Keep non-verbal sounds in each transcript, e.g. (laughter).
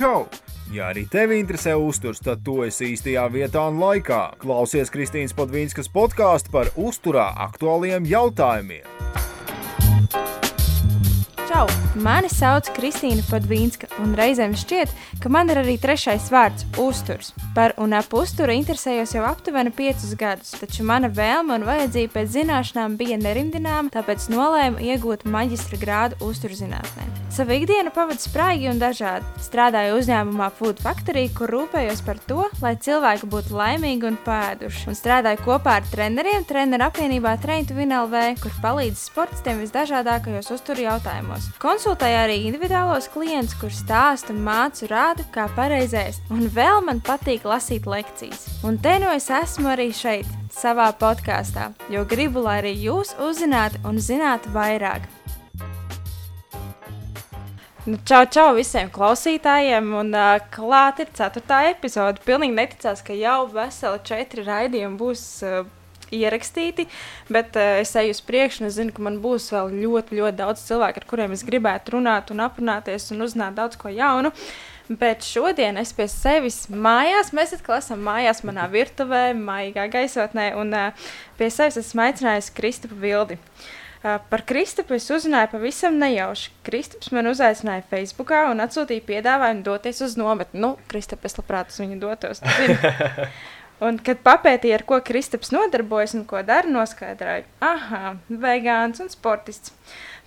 čau! Ja arī tevi interesē uzturs, tad tu esi īstajā vietā un laikā. Klausies Kristīnas Podvīnskas podkāstu par uzturā aktuāliem jautājumiem. Čau! Mani sauc Kristīna Padvīnska, un reizēm šķiet, ka man ir arī trešais vārds - uzturs. Par un ap uzturu interesējos jau aptuveni piecus gadus, taču mana vēlme un vajadzība pēc zināšanām bija nerimdināma, tāpēc nolēmu iegūt maģistra grādu uzturzinātnē. Savu ikdienu pavadu spraigi un dažādi. Strādāju uzņēmumā Food Factory, kur rūpējos par to, lai cilvēki būtu laimīgi un pēduši. Un strādāju kopā ar treneriem treneru apvienībā Traintu Vinelvē, kur palīdz sportistiem visdažādākajos uzturu jautājumos. Konsultēju arī individuālos klientus, kur stāstu mācu rādu, kā pareizēst. Un vēl man patīk lasīt lekcijas. Un te nu es esmu arī šeit, savā podkāstā, jo gribu, lai arī jūs uzzinātu un zinātu vairāk. Nu, čau, čau visiem klausītājiem, un uh, klāt ir ceturtā epizode. Pilnīgi neticās, ka jau veseli četri raidījumi būs uh, ierakstīti, bet uh, es eju uz priekšu, un es zinu, ka man būs vēl ļoti, ļoti daudz cilvēku, ar kuriem es gribētu runāt un aprunāties un uzzināt daudz ko jaunu. Bet šodien es pie sevis mājās, mēs atkal esam mājās, manā virtuvē, maigā gaisotnē, un uh, pie sevis esmu aicinājusi Kristupu Vildi. Uh, par Kristupu es uzzināju pavisam nejauši. Kristups man uzaicināja Facebook un atsūtīja piedāvājumu doties uz nometni. Nu, Kristup, es labprāt uz viņu dotos. (laughs) Un, kad papētīju, ar ko Kristaps nodarbojas un ko dara, noskaidroju, ah, vegāns un sportists.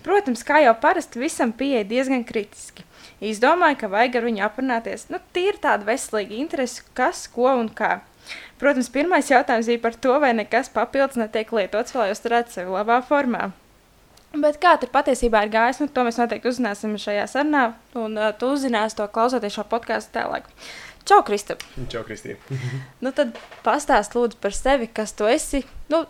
Protams, kā jau parasti, visam pieeja diezgan kritiski. Izdomāju, ka vajag ar viņu aprunāties. Nu, tīri tāda veselīga interese, kas, ko un kā. Protams, pirmais jautājums bija par to, vai nekas papildus netiek lietots, lai uzturētu sevi labā formā. Bet kā tur patiesībā ir gājis, nu, to mēs noteikti uzzināsim šajā sarunā, un uh, tu uzzināsi to klausoties šo podkāstu tālāk. Čau, Kristap! Čau, Kristīna. (laughs) Nu, tad pastāst lūdzu par sevi, kas tu esi. Nu,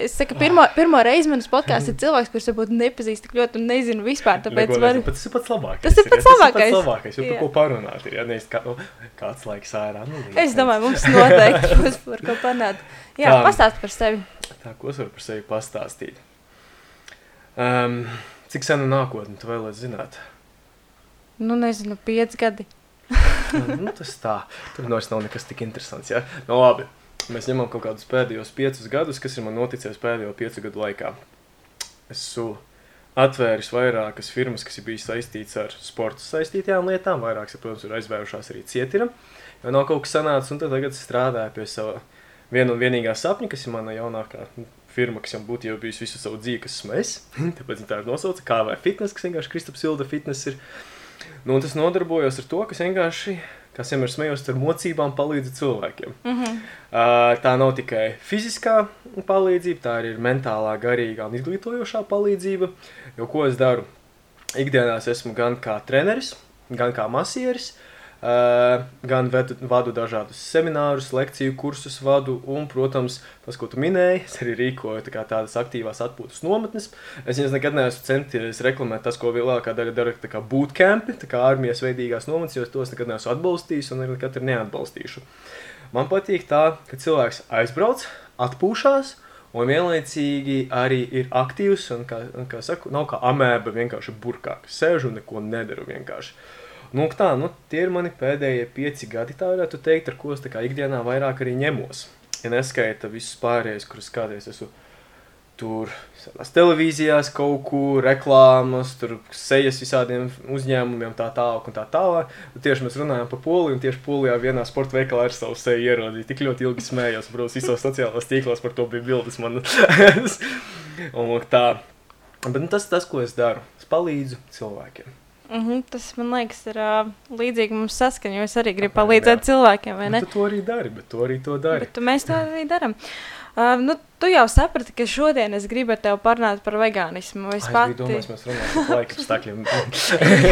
es saku, pirmo, pirmo reizi manas podkāstā ir cilvēks, kurš varbūt nepazīst tik ļoti un nezinu vispār. Tāpēc Neko var... tas ir pats labākais. Tas ir pats labākais. Tas ir pats labākais, jo par ko parunāt ir. Ja nevis kā, nu, kāds laiks ārā. Nu, Es domāju, mums noteikti būs (laughs) par ko panākt. Jā, Tā. pastāst par sevi. Tā, ko es varu par sevi pastāstīt? Um, cik sena nākotne tu vēlēsi zināt? Nu, nezinu, pieci gadi. Nu, tas tā. Tur vairs nav nekas tik interesants. Ja? Nu, labi. Mēs ņemam kaut kādus pēdējos piecus gadus, kas ir man noticis pēdējo piecu gadu laikā. Esmu atvēris vairākas firmas, kas ir bijušas saistītas ar sporta saistītajām lietām. Vairākas, protams, ir aizvērušās arī cietira. Jo nav kaut kas sanācis, un tagad strādāju pie sava viena un vienīgā sapņa, kas ir mana jaunākā firma, kas jau būtu jau bijusi visu savu dzīvi, kas esmu es. (laughs) Tāpēc tā ir nosauca vai fitness, kas vienkārši Kristaps Ilda fitness ir. Nu, un tas nodarbojos ar to, kas vienkārši, kas vienmēr smējos ar mocībām, palīdzu cilvēkiem. Mm -hmm. Uh, tā nav tikai fiziskā palīdzība, tā arī ir mentālā, garīgā un izglītojošā palīdzība. Jo ko es daru? Ikdienā es esmu gan kā treneris, gan kā masieris, gan vedu, vadu dažādus seminārus, lekciju kursus vadu, un, protams, tas, ko tu minēji, es arī rīkoju tā tādas aktīvās atpūtas nometnes. Es viņas nekad neesmu centies reklamēt tas, ko lielākā daļa dara, tā kā bootcampi, tā kā armijas veidīgās nometnes, jo es tos nekad neesmu atbalstījis un nekad arī neatbalstīšu. Man patīk tā, ka cilvēks aizbrauc, atpūšās, un vienlaicīgi arī ir aktīvs. Un, kā, un, kā saku, nav kā amēba vienkārši burkā, sēž un neko nedara vienkārši. Nu, tā, nu, tie ir mani pēdējie pieci gadi, tā varētu teikt, ar ko es ikdienā vairāk arī ņemos. Ja neskaita visus pārējos, kurus kādreiz esmu tur savās televīzijās, kaut kur reklāmas, tur sejas visādiem uzņēmumiem, tā tālāk un tā tālāk. Tad tieši mēs runājam par Poliju, un tieši Polijā vienā sporta veikalā ar savu seju ierādīja. Tik ļoti ilgi smējos, protams, visos sociālajos tīklos par to bija bildes man. (laughs) un tā. Bet nu, tas, tas, ko es daru, es palīdzu cilvēkiem. Mm -hmm. Tas man liekas, ir uh, līdzīgi mums saskaņa, jo es arī gribu palīdzēt jā. cilvēkiem, vai ne? Nu, tu to arī dari, bet tu arī to dari. Bet tu- mēs to arī darām. Uh, nu, tu jau saprati, ka šodien es gribu ar tevi parunāt par vegānismu. Es pati... Domājis, mēs runājam par (laughs) laika apstākļiem.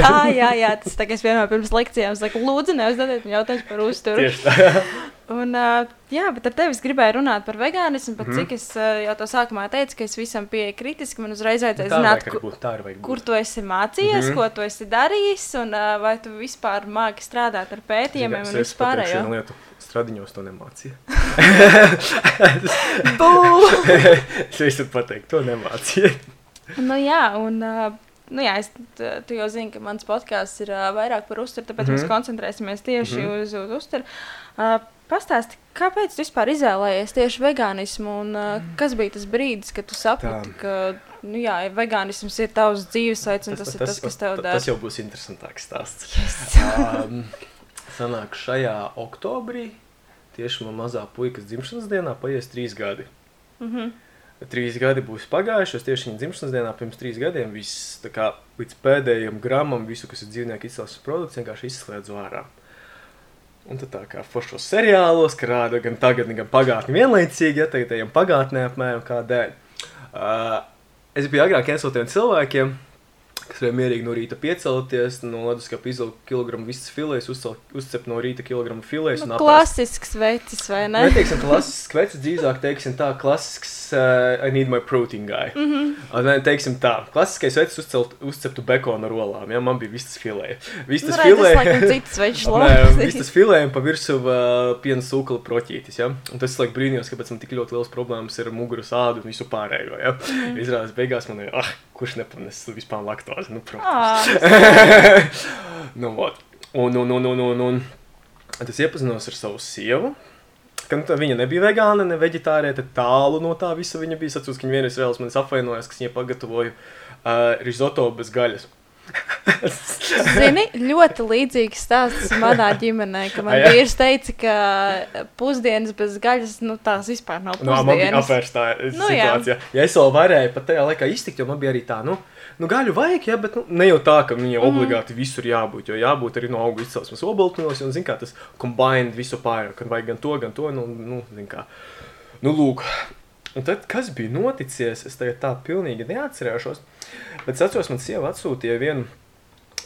jā, jā, jā, tas kā es vienmēr pirms lekcijām saku, lūdzu, neuzdodiet man jautājumus par uzturu. Tieši tā. (laughs) Un, uh, jā, bet ar tevi es gribēju runāt par vegānismu, pat Mhm. cik es uh, jau to sākumā teicu, ka es visam pieeju kritiski. Man uzreiz vajadzēja zināt, vajag ku, arī būt, kur tu esi mācījies, mm ko tu esi darījis, un uh, vai tu vispār māki strādāt ar pētījumiem un Es pateikšu vispārējo. Stradiņos to nemācīja. (laughs) (laughs) Es visu pateiktu, to nemācīja. nu, jā, un nu, jā, es, tu jau zini, ka mans podkāsts ir vairāk par uzturu, tāpēc mm -hmm. mēs Mhm. koncentrēsimies tieši mm. -hmm. uz, uz uzturu. Uh, Pastāsti, kāpēc tu vispār izvēlējies tieši vegānismu, un uh, kas bija tas brīdis, kad tu saprati, Tā. ka nu, jā, vegānisms ir tavs dzīvesveids, un tas, tas ir tas, kas tev dara? Tas jau būs interesantāks stāsts. Yes. um, sanāk, šajā oktobrī tieši man mazā puikas dzimšanas dienā paies trīs gadi. Mm -hmm. Trīs gadi būs pagājuši, es tieši viņa dzimšanas dienā pirms trīs gadiem viss, tā kā, līdz pēdējiem gramam visu, kas ir dzīvnieku izcelsmes produkts, vienkārši izslēdzu ārā. Un tad tā kā foršos seriālos, ka rāda gan tagad, gan pagātni vienlaicīgi, ja tagad ejam pagātnē apmēram kādēļ. Uh, es biju agrāk viens no tiem cilvēkiem, kas varēja mierīgi no rīta piecelties, no leduskapa izvilkt kilogramu visas filēs, uzcept no rīta kilogramu filēs Nu, klasisks veids, vai ne? Neteiksim klasisks vecs, drīzāk teiksim tā, klasisks uh, I need my protein guy. Mm. -hmm. Nē, teiksim tā, klasiskais vecs uzcelt, uzceptu bekonu ar olām, ja man bija vistas filē. Vistas Nu, tas filē. laikam cits veids (laughs) Nē, šlauks. vistas filē pa virsu uh, piena sūkala proķītis, ja? Un tas laik brīnījos, kāpēc man tik ļoti liels problēmas ar muguras ādu un visu pārējo, ja? Mm. Izrādās beigās man ir, ah, kurš nepanes vispār laktozi, nu, protams. Ā, (laughs) nu, vot. un, un, un, un, un, un es iepazinos ar savu sievu. Ka, tā viņa nebija vegāna, ne vegetārieta, tālu no tā visa viņa bija. Es atceros, ka viņa vienreiz reāli manis apvainojās, ka viņa pagatavoja uh, rizoto bez gaļas. Zini, ļoti līdzīgs stāsts manā ģimenē, ka man jā? vīrs teica, ka pusdienas bez gaļas, nu tās vispār nav Nu, man bija pusdienas. apvērsta Nu, situācija. Ja es vēl varēju pat tajā laikā iztikt, jo man bija arī tā, nu, nu gaļu vajag, ja, bet nu, ne jau tā, ka viņai Mhm. obligāti visur jābūt, jo jābūt arī no augu izcelsmes obaltumos, un, zin kā, tas combined visu pārējo, kad vajag gan to, gan to, nu, nu zin kā. Nu, lūk. Un tad, kas bija noticies, es tagad tā pilnīgi neatcerēšos, bet es atceros, man sieva atsūtīja vienu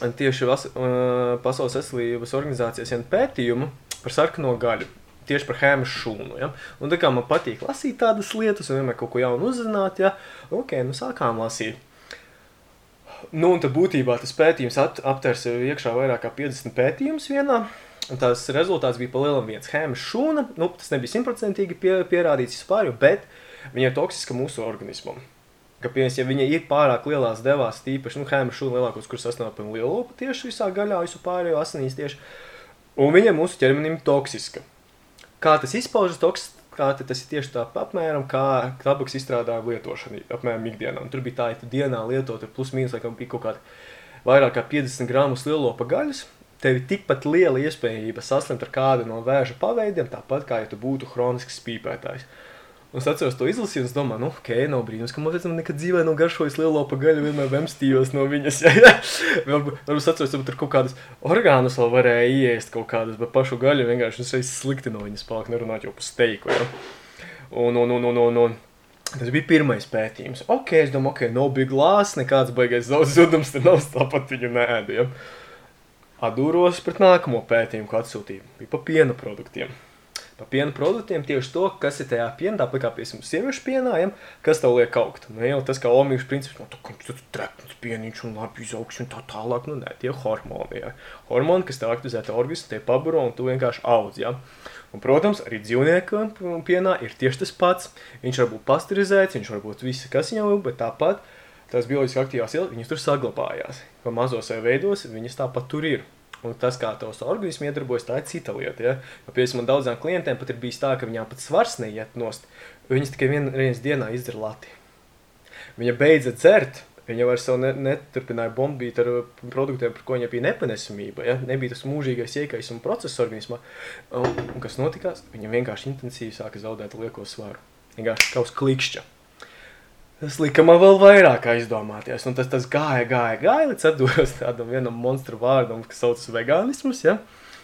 tieši vas, uh, Pasaules veselības organizācijas vienu pētījumu par sarkano gaļu. Tieši par hēmu šūnu. Ja? Un tā kā man patīk lasīt tādas lietas, un vienmēr kaut ko jaunu uzzināt, ja? ok, nu sākām lasīt. Nu, un tad būtībā tas pētījums ap, aptvers iekšā vairāk kā 50 pētījumus vienā. Un tās rezultāts bija palielam viens hēmu šūna. Nu, tas nebija simtprocentīgi pie, pierādīts vispār, bet viņa ir toksiska mūsu organismam. Kāpēc, ja viņa ir pārāk lielās devās, tīpaši nu, hēma šūna lielākos, kur sastāv par lielu tieši visā gaļā, visu pārējo asinīs tieši. Un viņa mūsu ķermenim ir toksiska. Kā tas izpaužas toksiski? Kā tas ir tieši tā, apmēram kā tabaks izstrādājuma lietošana, apmēram ikdienā. Un tur bija tā, tu dienā lietot, plus mīnus, laikam, bija kaut kāda vairāk kā 50 gramus lielopa gaļas. Tev ir tikpat liela iespējība saslimt ar kādu no vēža paveidiem, tāpat kā ja tu būtu kronisks spīpētājs. Un es atceros to izlasīju, un es domāju, nu, ok, nav brīnums, ka man pēc tam nekad dzīvē nav garšojis lielo pagaļu, vienmēr vemstījos no viņas. (laughs) Varbūt, es atceros, ka tur kaut kādas orgānus vēl varēja ieiest kaut kādas, bet pašu gaļu vienkārši es slikti no viņas palika, nerunāt jau par steiku. Ja. Un, un, un, un, un, un. Tas bija pirmais pētījums. Ok, es domāju, ok, no big glāzes, nekāds baigais zudums, tad nav tāpat viņu nēdu. Ja. Atdūros pret nākamo pētījumu, ko atsūtīju. Bija pa piena produktiem par piena produktiem tieši to, kas ir tajā pienā, tāpat kā piemēram sieviešu pienā, ja, kas tev liek augt. Nu, jau tas kā omīgs princips, no, tā, tas ir trepns pieniņš un labi izaugs un tā tālāk, nu nē, tie hormoni, ja. Hormoni, kas tev aktivizē te organismu, tie paburo un tu vienkārši audz, ja. Un, protams, arī dzīvnieku pienā ir tieši tas pats. Viņš var būt pasteurizēts, viņš var būt visi, kas viņam ir, bet tāpat tās bioloģiski aktīvās ielas, viņas tur saglabājās. Pa mazos veidos viņas tāpat tur ir. Un tas, kā tavs organisms iedarbojas, tā ir cita lieta. Ja? Jo, piemēram, man daudzām klientiem pat ir bijis tā, ka viņām pat svars neiet nost. Viņas tikai vienā reizē dienā izdara lati. Viņa beidza dzert, viņa vairs ne, neturpināja bombīt ar produktiem, par ko viņai bija nepanesamība. Ja? Nebija tas mūžīgais iekaisuma process organismā. Un, un kas notikās? Viņa vienkārši intensīvi sāka zaudēt lieko svaru. Vienkārši kā uz klikšķa. Tas lika man vēl vairāk aizdomāties. Un tas, tas gāja, gāja, gāja līdz atdūros tādam vienam monstru vārdam, kas saucas vegānisms. Ja?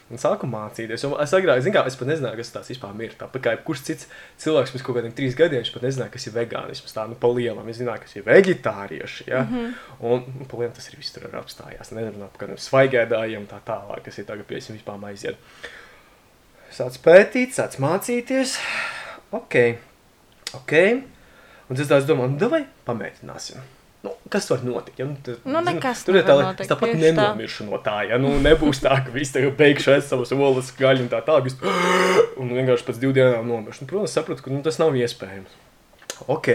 Un sāku mācīties. Un es agrāk, zinu, kā es pat nezināju, kas tas vispār ir. Tāpat kā jebkurš cits cilvēks pirms kaut kādiem trīs gadiem, viņš pat nezināja, kas ir vegānisms. Tā nu pa lielam. Es zināju, kas ir veģetārieši. Ja? Mm -hmm. Un nu, pa lielam tas ir viss tur apstājās. Nerunā par kādiem svaigēdājiem tā tālāk, kas ir tagad pie viņiem vispār aiziet. Sāc pētīt, sāc mācīties. Ok, ok. Un es tā domāju, nu, vai pamēģināsim. Nu, kas var notikt? Ja? Nu, tas, Nu, nekas tur ir tā, nevar notikt, es tāpat tieši tā. nenomiršu no tā. Ja? Nu, nebūs tā, ka viss tagad beigšu es savus olas gaļu un tā tālāk. (gasps) Un vienkārši pēc divām dienām nomiršu. Nu, protams, sapratu, ka nu, tas nav iespējams. Ok.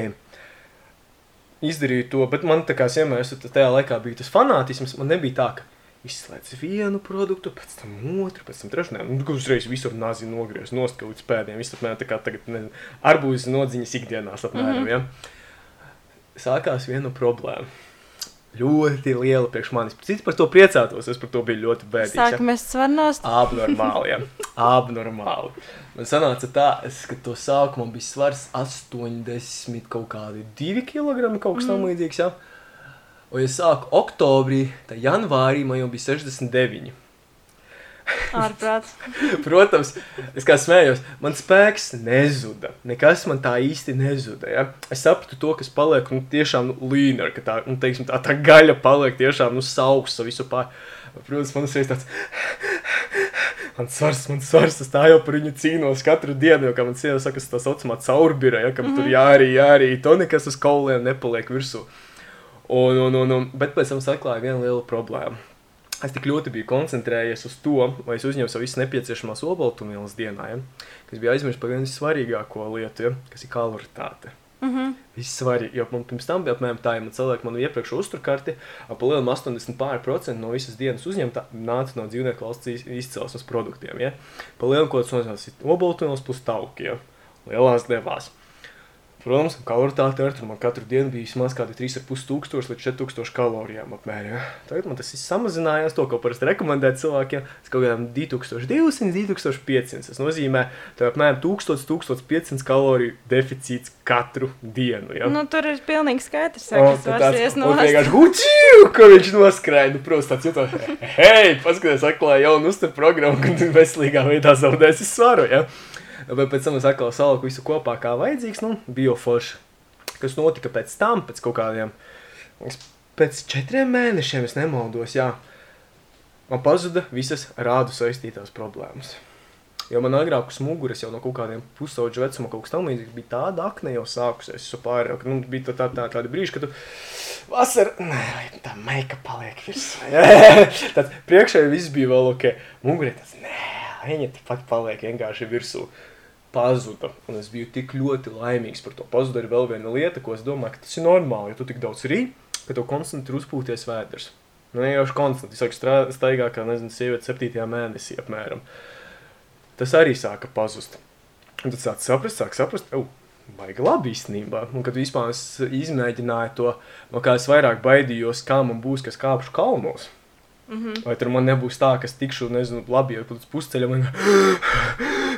izdarīju to, bet man tā kā vienmēr tajā laikā bija tas fanātisms, man nebija tā, ka izslēdz vienu produktu, pēc tam otru, pēc tam trešo. Nu, tu uzreiz visur nazi nogriez, nost kaut līdz pēdējiem. Viss apmēram tā kā tagad, nezinu, arbūzes nodziņas ikdienās apmēram, mm -hmm. ja. Sākās viena problēma. Ļoti liela priekš manis. Cits par to priecātos, es par to biju ļoti bēdīgs. Sākam mēs svarnos. Abnormāli, jā. (laughs) Abnormāli. Man sanāca tā, es, ka to sākumā bija svars 80 kaut kādi 2 kg, kaut kas mm. tam līdzīgs, jā. Un, ja sāku oktobrī, tad janvārī man jau bija 69. Ārprāts. (laughs) Protams, es kā smējos, man spēks nezuda. Nekas man tā īsti nezuda. Ja? Es sapratu to, kas paliek nu, tiešām nu, līnija, ka tā, nu, teiksim, tā, tā gaļa paliek tiešām nu, sauksa visu pār. Protams, man ir tāds. (laughs) Man svars, man svars, es tā jau par viņu cīnos katru dienu, jo, kā man sieva saka, tas tā saucamā caurbira, ja, kam mm -hmm. tur jārī, jārī, to nekas uz kauliem nepaliek virsū. Un, un, un, un, bet pēc tam saklāja viena liela problēma es tik ļoti biju koncentrējies uz to, lai es uzņemtu visu nepieciešamās olbaltumvielas dienā, ja, kas bija aizmirsts par vienu svarīgāko lietu, ja, kas ir kaloritāte. Mm -hmm. Viss svarīgi, jo man pirms tam bija apmēram tā, ja man cilvēki manu iepriekš uzturkarti, ap lielu 80% no visas dienas uzņemta nāca no dzīvnieku valsts izcelsmes produktiem, ja. Pa lielu, ko tas nozīmē, olbaltumvielas plus tauki, ja, lielās devās. Protams, kaloritāte ar man katru dienu bija vismaz kādi 3,5 tūkstoši līdz 4,000 kalorijām apmēram. Ja. Tagad man tas ir samazinājās, to, ko parasti rekomendēt cilvēkiem, ja, kaut kādiem 2200, 2500. Tas nozīmē, ka apmēram 1000, 1500 kaloriju deficīts katru dienu. Ja. Nu, tur ir pilnīgi skaidrs, ka tas ir no tā, vienkārši guciju, ka viņš noskrēja. Nu, protams, tāds jūtas, hei, paskaties, atklāja jaunu uzturu programmu, kad veselīgā veidā zaudēsi svaru. Ja. Bet pēc tam es atkal saliku visu kopā, kā vajadzīgs. Nu, bija forši. Kas notika pēc tam, pēc kaut kādiem, pēc četriem mēnešiem, es nemaldos, jā, man pazuda visas rādu saistītās problēmas. Jo man agrāk uz muguras jau no kaut kādiem pusauģu vecuma kaut kas tamlīdzīgs bija tāda akne jau sākusies. Es pārēju, ka nu, bija tā, tā, tā, tāda brīža, kad tu vasarā, nē, tā meika paliek virsū. (laughs) Tāds priekšēji viss bija vēl ok. Mugurē tas, nē, viņa tepat paliek vienkārši virsū pazuda. Un es biju tik ļoti laimīgs par to. Pazuda ir vēl viena lieta, ko es domāju, ka tas ir normāli. Ja tu tik daudz rī, ka tev konstanti ir uzpūties vēders. Nu, vienkārši konstanti. Es saku, staigā kā, nezinu, sieviete septītajā mēnesī apmēram. Tas arī sāka pazust. Un tad sāk saprast, sāk saprast, oh, baigi labi īstenībā. Un kad vispār es izmēģināju to, no kā es vairāk baidījos, kā man būs, kas kāpšu kalnos. Mm -hmm. Vai tur man nebūs tā, ka es tikšu, nezinu, labi, jau pēc pusceļa man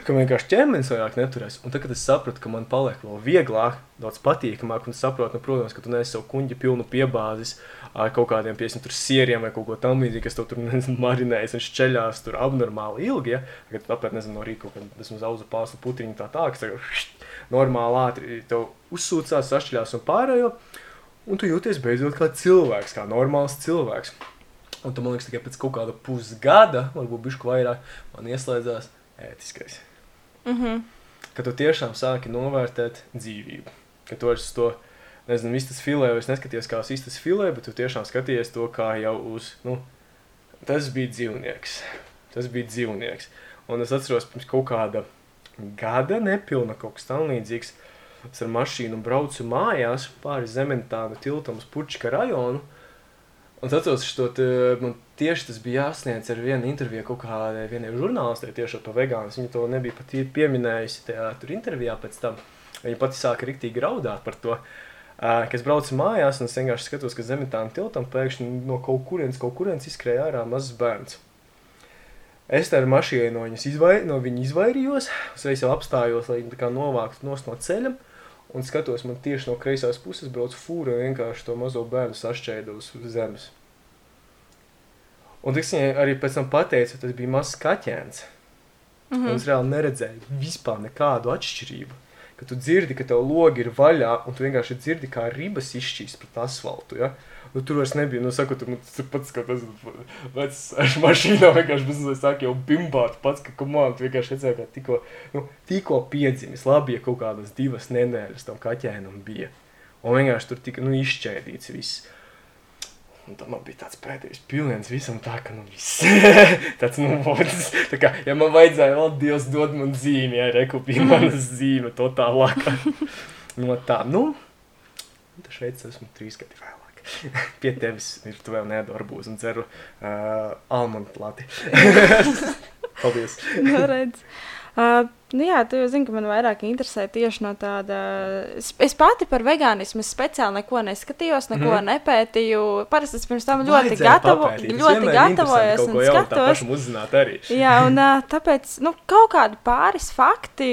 ka vienkārši ķermenis vairāk neturēs. Un tagad es sapratu, ka man paliek vēl vieglāk, daudz patīkamāk, un saprotu, nu, protams, ka tu neesi savu kuģi pilnu piebāzis ar kaut kādiem, piemēram, sieriem vai kaut ko tamlīdzīgu, kas tev tur (laughs) nezinu, marinējas un šķeļās tur abnormāli ilgi. Ja? Kad tu apēd, nezinu, no rīka kādu, esmu zauzu pāstu putriņu tā tā, kas tagad normāli ātri tev uzsūcās, sašķeļās un pārējo. Un tu jūties beidzot kā cilvēks, kā normāls cilvēks. Un tu man liekas, tikai pēc kaut kāda pusgada, varbūt bišku vairāk, man ieslēdzās ētiskais. Mm -hmm. Ka tu tiešām sāki novērtēt dzīvību. Ka tu vairs to, nezinu, vistas filē, vairs neskaties kā uz vistas filē, bet tu tiešām skaties to kā jau uz, nu, tas bija dzīvnieks. Tas bija dzīvnieks. Un es atceros, pirms kaut kāda gada nepilna kaut kas tam līdzīgs. Es ar mašīnu braucu mājās pāri Zementānu tiltam uz Pučika rajonu. Un es atceros, ka man tieši tas bija jāsniedz ar vienu interviju kaut kādai vienai žurnālistei tieši par vegānu. Viņa to nebija pat pieminējusi tajā tur intervijā pēc tam. Viņa pati sāka riktīgi raudāt par to. Uh, kad es braucu mājās, un es vienkārši skatos, ka zemetāna tiltam pēkšņi no kaut kurienes, kaut kurienes izskrēja ārā mazs bērns. Es ar mašīnu no, izvai, no viņa izvairījos, es jau apstājos, lai viņa novāktu no ceļa. Un skatos, man tieši no kreisās puses brauc fūra un vienkārši to mazo bērnu sašķēda uz zemes. Un tas viņai arī pēc tam pateica, tas bija mazs kaķēns. Mm -hmm. Un es reāli neredzēju vispār nekādu atšķirību. Kad tu dzirdi, ka tev logi ir vaļā, un tu vienkārši dzirdi, kā ribas izšķīst pret asfaltu. Ja? Nu, tur vairs nebija, nu, saku, tu, tu pats, ka tas vecs ar mašīnā vienkārši bez sāk jau bimbāt pats, ka komanda vienkārši redzēja, ka tikko, nu, tikko piedzimis, labi, ja kaut kādas divas nedēļas tam kaķēnam bija. Un vienkārši tur tika, nu, izšķēdīts viss. Un tad man bija tāds pēdējais piliens visam tā, ka, nu, viss. (laughs) tāds, nu, vodas. Tā kā, ja man vajadzēja vēl Dievs dod man zīmi, ja rekupīja (laughs) manas zīme to tālāk. no tā, nu, tad šeit esmu trīs gadi vēlāk. (laughs) Pie tevis ir tu vēl neēdu arbūzu un dzeru uh, almondu plati. Paldies! nu, redz. Uh, nu jā, tu jau zini, ka man vairāk interesē tieši no tāda. Es, es pati par vegānismu speciāli neko neskatījos, neko mm. nepētīju. Parasti es pirms tam ļoti, gatavo, papētīt. Ļoti gatavojos un skatos. uzzināt arī. Jā, un tāpēc nu, kaut kādi pāris fakti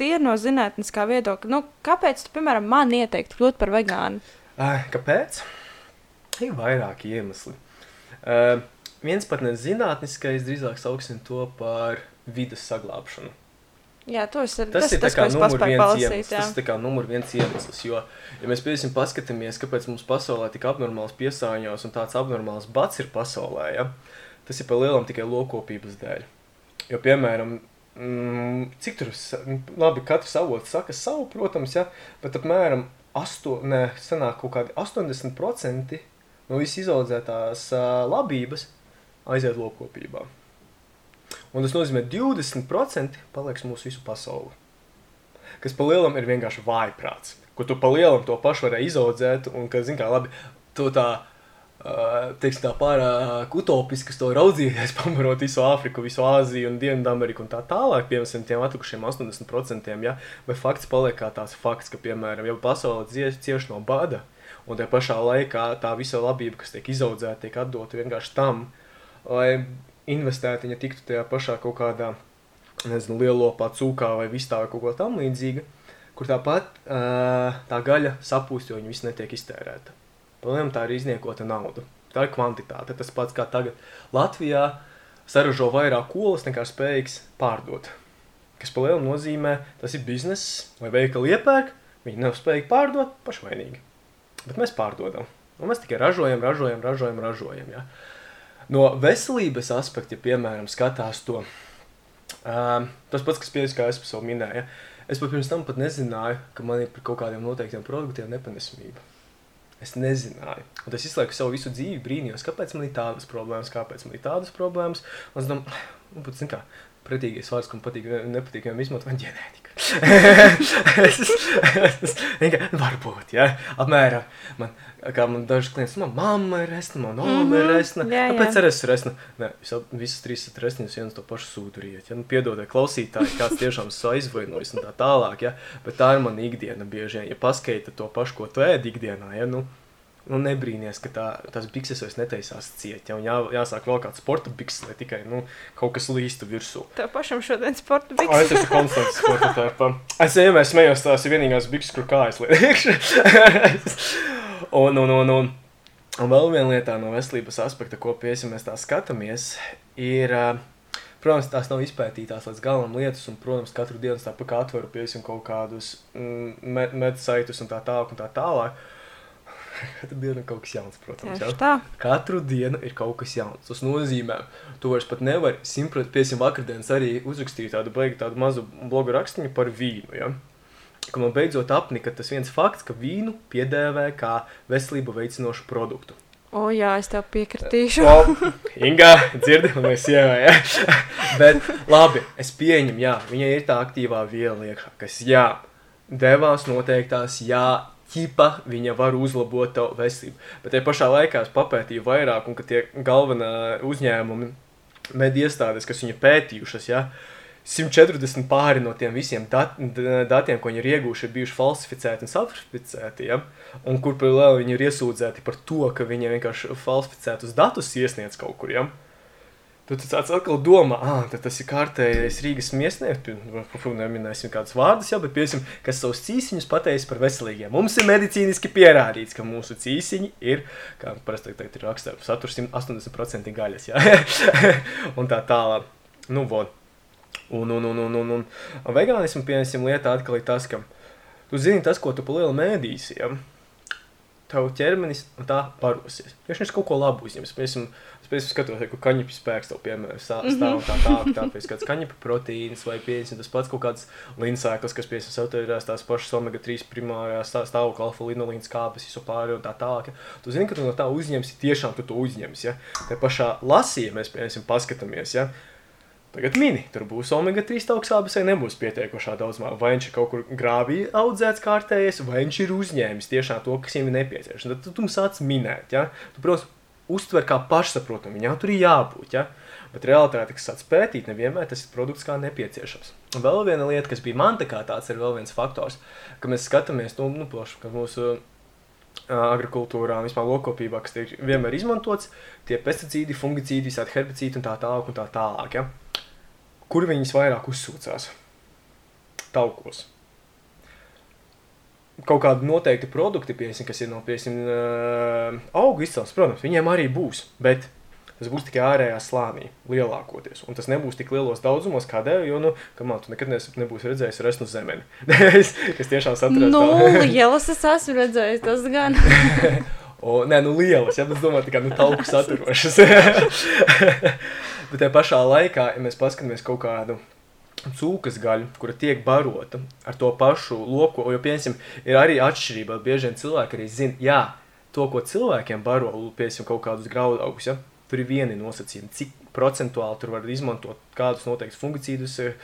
tie ir no zinātniskā viedokļa. Nu, kāpēc, tu, piemēram, man ieteikt kļūt par vegānu? Kāpēc? Ir vairāki iemesli. Uh, viens pat nezinātniskais, drīzāk sauksim to par vidas saglabāšanu. Jā, tas ir Tas, tas, ir tas, kā numur viens palasīt. iemesls. jā. Tas ir kā numur viens iemesls. Jo, ja mēs piesim paskatāmies, kāpēc mums pasaulē tik abnormāls piesārņojums un tāds abnormāls bats ir pasaulē, ja? tas ir pa lielam tikai lokopības dēļ. Jo, piemēram, mm, cik tur, labi, katrs avots saka savu, protams, ja? bet apmēram asto, ne, sanāk kaut kādi 80% no visas izaudzētās ā, labības aiziet lokopībā. Un tas nozīmē, ka 20% paliks mūsu visu pasauli. Kas pa lielam ir vienkārši vājprāts. Ko tu pa lielam to pašu varēji izaudzēt, un ka, zini, kā labi, tu tā, uh, teiksim, tā pārāk utopiski to raudzījies, (laughs) pamarot visu Āfriku, visu Āziju un Dienvidameriku un tā tālāk, piemēram, tiem atlikušiem 80%, ja? vai fakts paliek kā tāds fakts, ka, piemēram, ja pasaule cies- cieš no bada, un tajā pašā laikā tā visa labība, kas tiek izaudzēta, tiek atdota vienkārši tam, lai investēti viņa tiktu tajā pašā kaut kādā, nezinu, lielopā, cūkā vai vistā vai kaut ko tam līdzīga, kur tāpat uh, tā gaļa sapūst, jo viņa viss netiek iztērēta. Palielam tā ir izniekota nauda. Tā ir kvantitāte. Tas pats kā tagad Latvijā saražo vairāk olas nekā spējīgs pārdot. Kas palielam nozīmē, tas ir bizness, vai veikali iepērk, viņi nav spējīgi pārdot, pašvainīgi. Bet mēs pārdodam. Un mēs tikai ražojam, ražojam, ražojam, ražojam. Ja? No veselības aspekta, ja piemēram skatās to, um, tas pats, kas pieejas, kā es jau minēju, ja? es pat pirms tam pat nezināju, ka man ir par kaut kādiem noteiktiem produktiem nepanesmība. Es nezināju. Un es laiku savu visu dzīvi brīnījos, kāpēc man ir tādas problēmas, kāpēc man ir tādas problēmas. Un es domāju, nu, pat, kā, pretīgais vārds, man patīk, ne- nepatīk vienam izmantot, man ģenētika. Es, es, vienkār, varbūt, ja, apmēram, man, kā man daži klienti, man mamma ir resna, man mamma Mhm, ir resna, jā, jā. kāpēc arī es esmu resna? Nē, jūs visas trīs esat resni, jūs viens to pašu sūduriet, ja, nu, piedodiet klausītāji, kāds tiešām esmu aizvainojis un tā tālāk, ja, bet tā ir mana ikdiena bieži vien, ja paskaita to pašu, ko tu ēd ikdienā, ja, nu, Nu, nebrīnīties, ka tā, tās bikses vairs netaisās ciet. Ja, jā, jāsāk vēl kāds sporta bikses, lai tikai nu, kaut kas līstu virsū. Tev pašam šodien sporta O, es bikses. esmu konstants sporta tērpa. Es vienmēr smējos, tās ir vienīgās bikses, kur kājas liek. (laughs) un, un, un, un, un vēl viena lieta no veselības aspekta, ko piesim mēs tā skatāmies, ir, protams, tās nav izpētītās līdz galam lietas, un, protams, katru dienu tāpat kā atveru piesim kaut kādus mm, medsaitus un tā tālāk un tā tālāk. Katru dienu ir kaut kas jauns, protams. Tieši jā. tā. Katru dienu ir kaut kas jauns. Tas nozīmē, tu vairs pat nevari simtprocentīgi, piemēram, vakardienas arī uzrakstīt tādu beigu, tādu mazu blogu rakstu par vīnu. Ja? Ka man beidzot apnika tas viens fakts, ka vīnu piedēvē kā veselību veicinošu produktu. O, jā, es tev piekritīšu. O, Inga, dzirdi, un mēs sievā, ja? Bet, labi, es pieņemu, jā, viņai ir tā aktīvā viela iekšā, kas, jā, devās noteiktās, jā, ķipa, viņa var uzlabot tavu veselību. Bet tajā pašā laikā es papētīju vairāk, un ka tie galvenā uzņēmumi, mediju iestādes, kas viņa pētījušas, jā, 140 pāri no tiem visiem dat datiem, ko viņi ir iegūši, ir bijuši falsificēti un falsificēti. Ja? Un kur par lielu viņi ir iesūdzēti par to, ka viņi vienkārši falsificētus datus iesniedz kaut kur. Ja? Tu tu tāds atkal domā, ah, tad tas ir kārtējais Rīgas miesnieks. Neminēsim kādus vārdus, jau, bet piesim, kas savus cīsiņus pateicis par veselīgiem. Mums ir medicīniski pierādīts, ka mūsu cīsiņi ir, kā parasti tagad ir rakstīts, satur 180% gaļas. Ja? (laughs) un tā tālāk. Nu, vod. Un, un, un, un, un, un vegānismu pieņemsim lietā atkal ir tas, ka tu zini tas, ko tu pa lielu mēdīsi, ja? Tev ķermenis tā barosies. Ja viņš kaut ko labu uzņems, piemēram, es piemēram skatos, ka kaņepju spēks tev, piemēram, sā- stāv un tā tā, tā, pēc kāds kaņepju proteīns vai piemēram, tas pats kaut kāds linsēklis, kas, piemēram, saturās tās pašas omega-3 primārajās stā- stāvokļa alfa linolīnas kāpes, visu pārējo un tā tālāk. Ja? Tu zini, ka tu no tā uzņemsi, tiešām tu to uzņemsi, ja? Te pašā lasījumā mēs, piemēram, paskatāmies, ja? Tagad mini, tur būs omega 3 augstsāpes, vai nebūs pietiekošā daudzumā. Vai viņš ir kaut kur grāvī audzēts kārtējies, vai viņš ir uzņēmis tiešām to, kas viņam ir nepieciešams. Tad tu, tu sāc minēt, ja? tu, protams, uztver kā pašsaprotamu, viņam tur ir jābūt. Ja? Bet realitāte, kas sāc pētīt, nevienmēr tas ir produkts kā nepieciešams. Un vēl viena lieta, kas bija man tā kā tāds, ir vēl viens faktors, ka mēs skatāmies, nu, nu plaši, ka mūsu agrikultūrā un vispār lokopībā, kas tiek vienmēr izmantots, tie pesticīdi, fungicīdi, visādi herbicīdi un tā tālāk un tā tālāk. Ja? Kur viņas vairāk uzsūcās? Taukos. Kaut kādi noteikti produkti, piesim, kas ir no piesim, uh, augu izcelsmes, protams, viņiem arī būs, bet tas būs tikai ārējā slānī, lielākoties. Un tas nebūs tik lielos daudzumos, kādēļ, jo, nu, kamā tu nekad nebūsi redzējis resnu zemeni, (laughs) kas tiešām satrauc. Nu, lielas es esmu redzējis, tas gan. (laughs) o, nē, nu lielas, ja, bet es domāju, tikai, nu, tauku saturošas. (laughs) bet tajā pašā laikā, ja mēs paskatāmies kaut kādu cūkas gaļu, kura tiek barota ar to pašu loku, jo, piemēram, ir arī atšķirība, bieži vien cilvēki arī zina, jā, to, ko cilvēkiem baro, piemēram, kaut kādus graudaugus, ja, Tur ir vieni nosacījumi, cik procentuāli tur var izmantot kādus noteiktus fungicīdus, eh,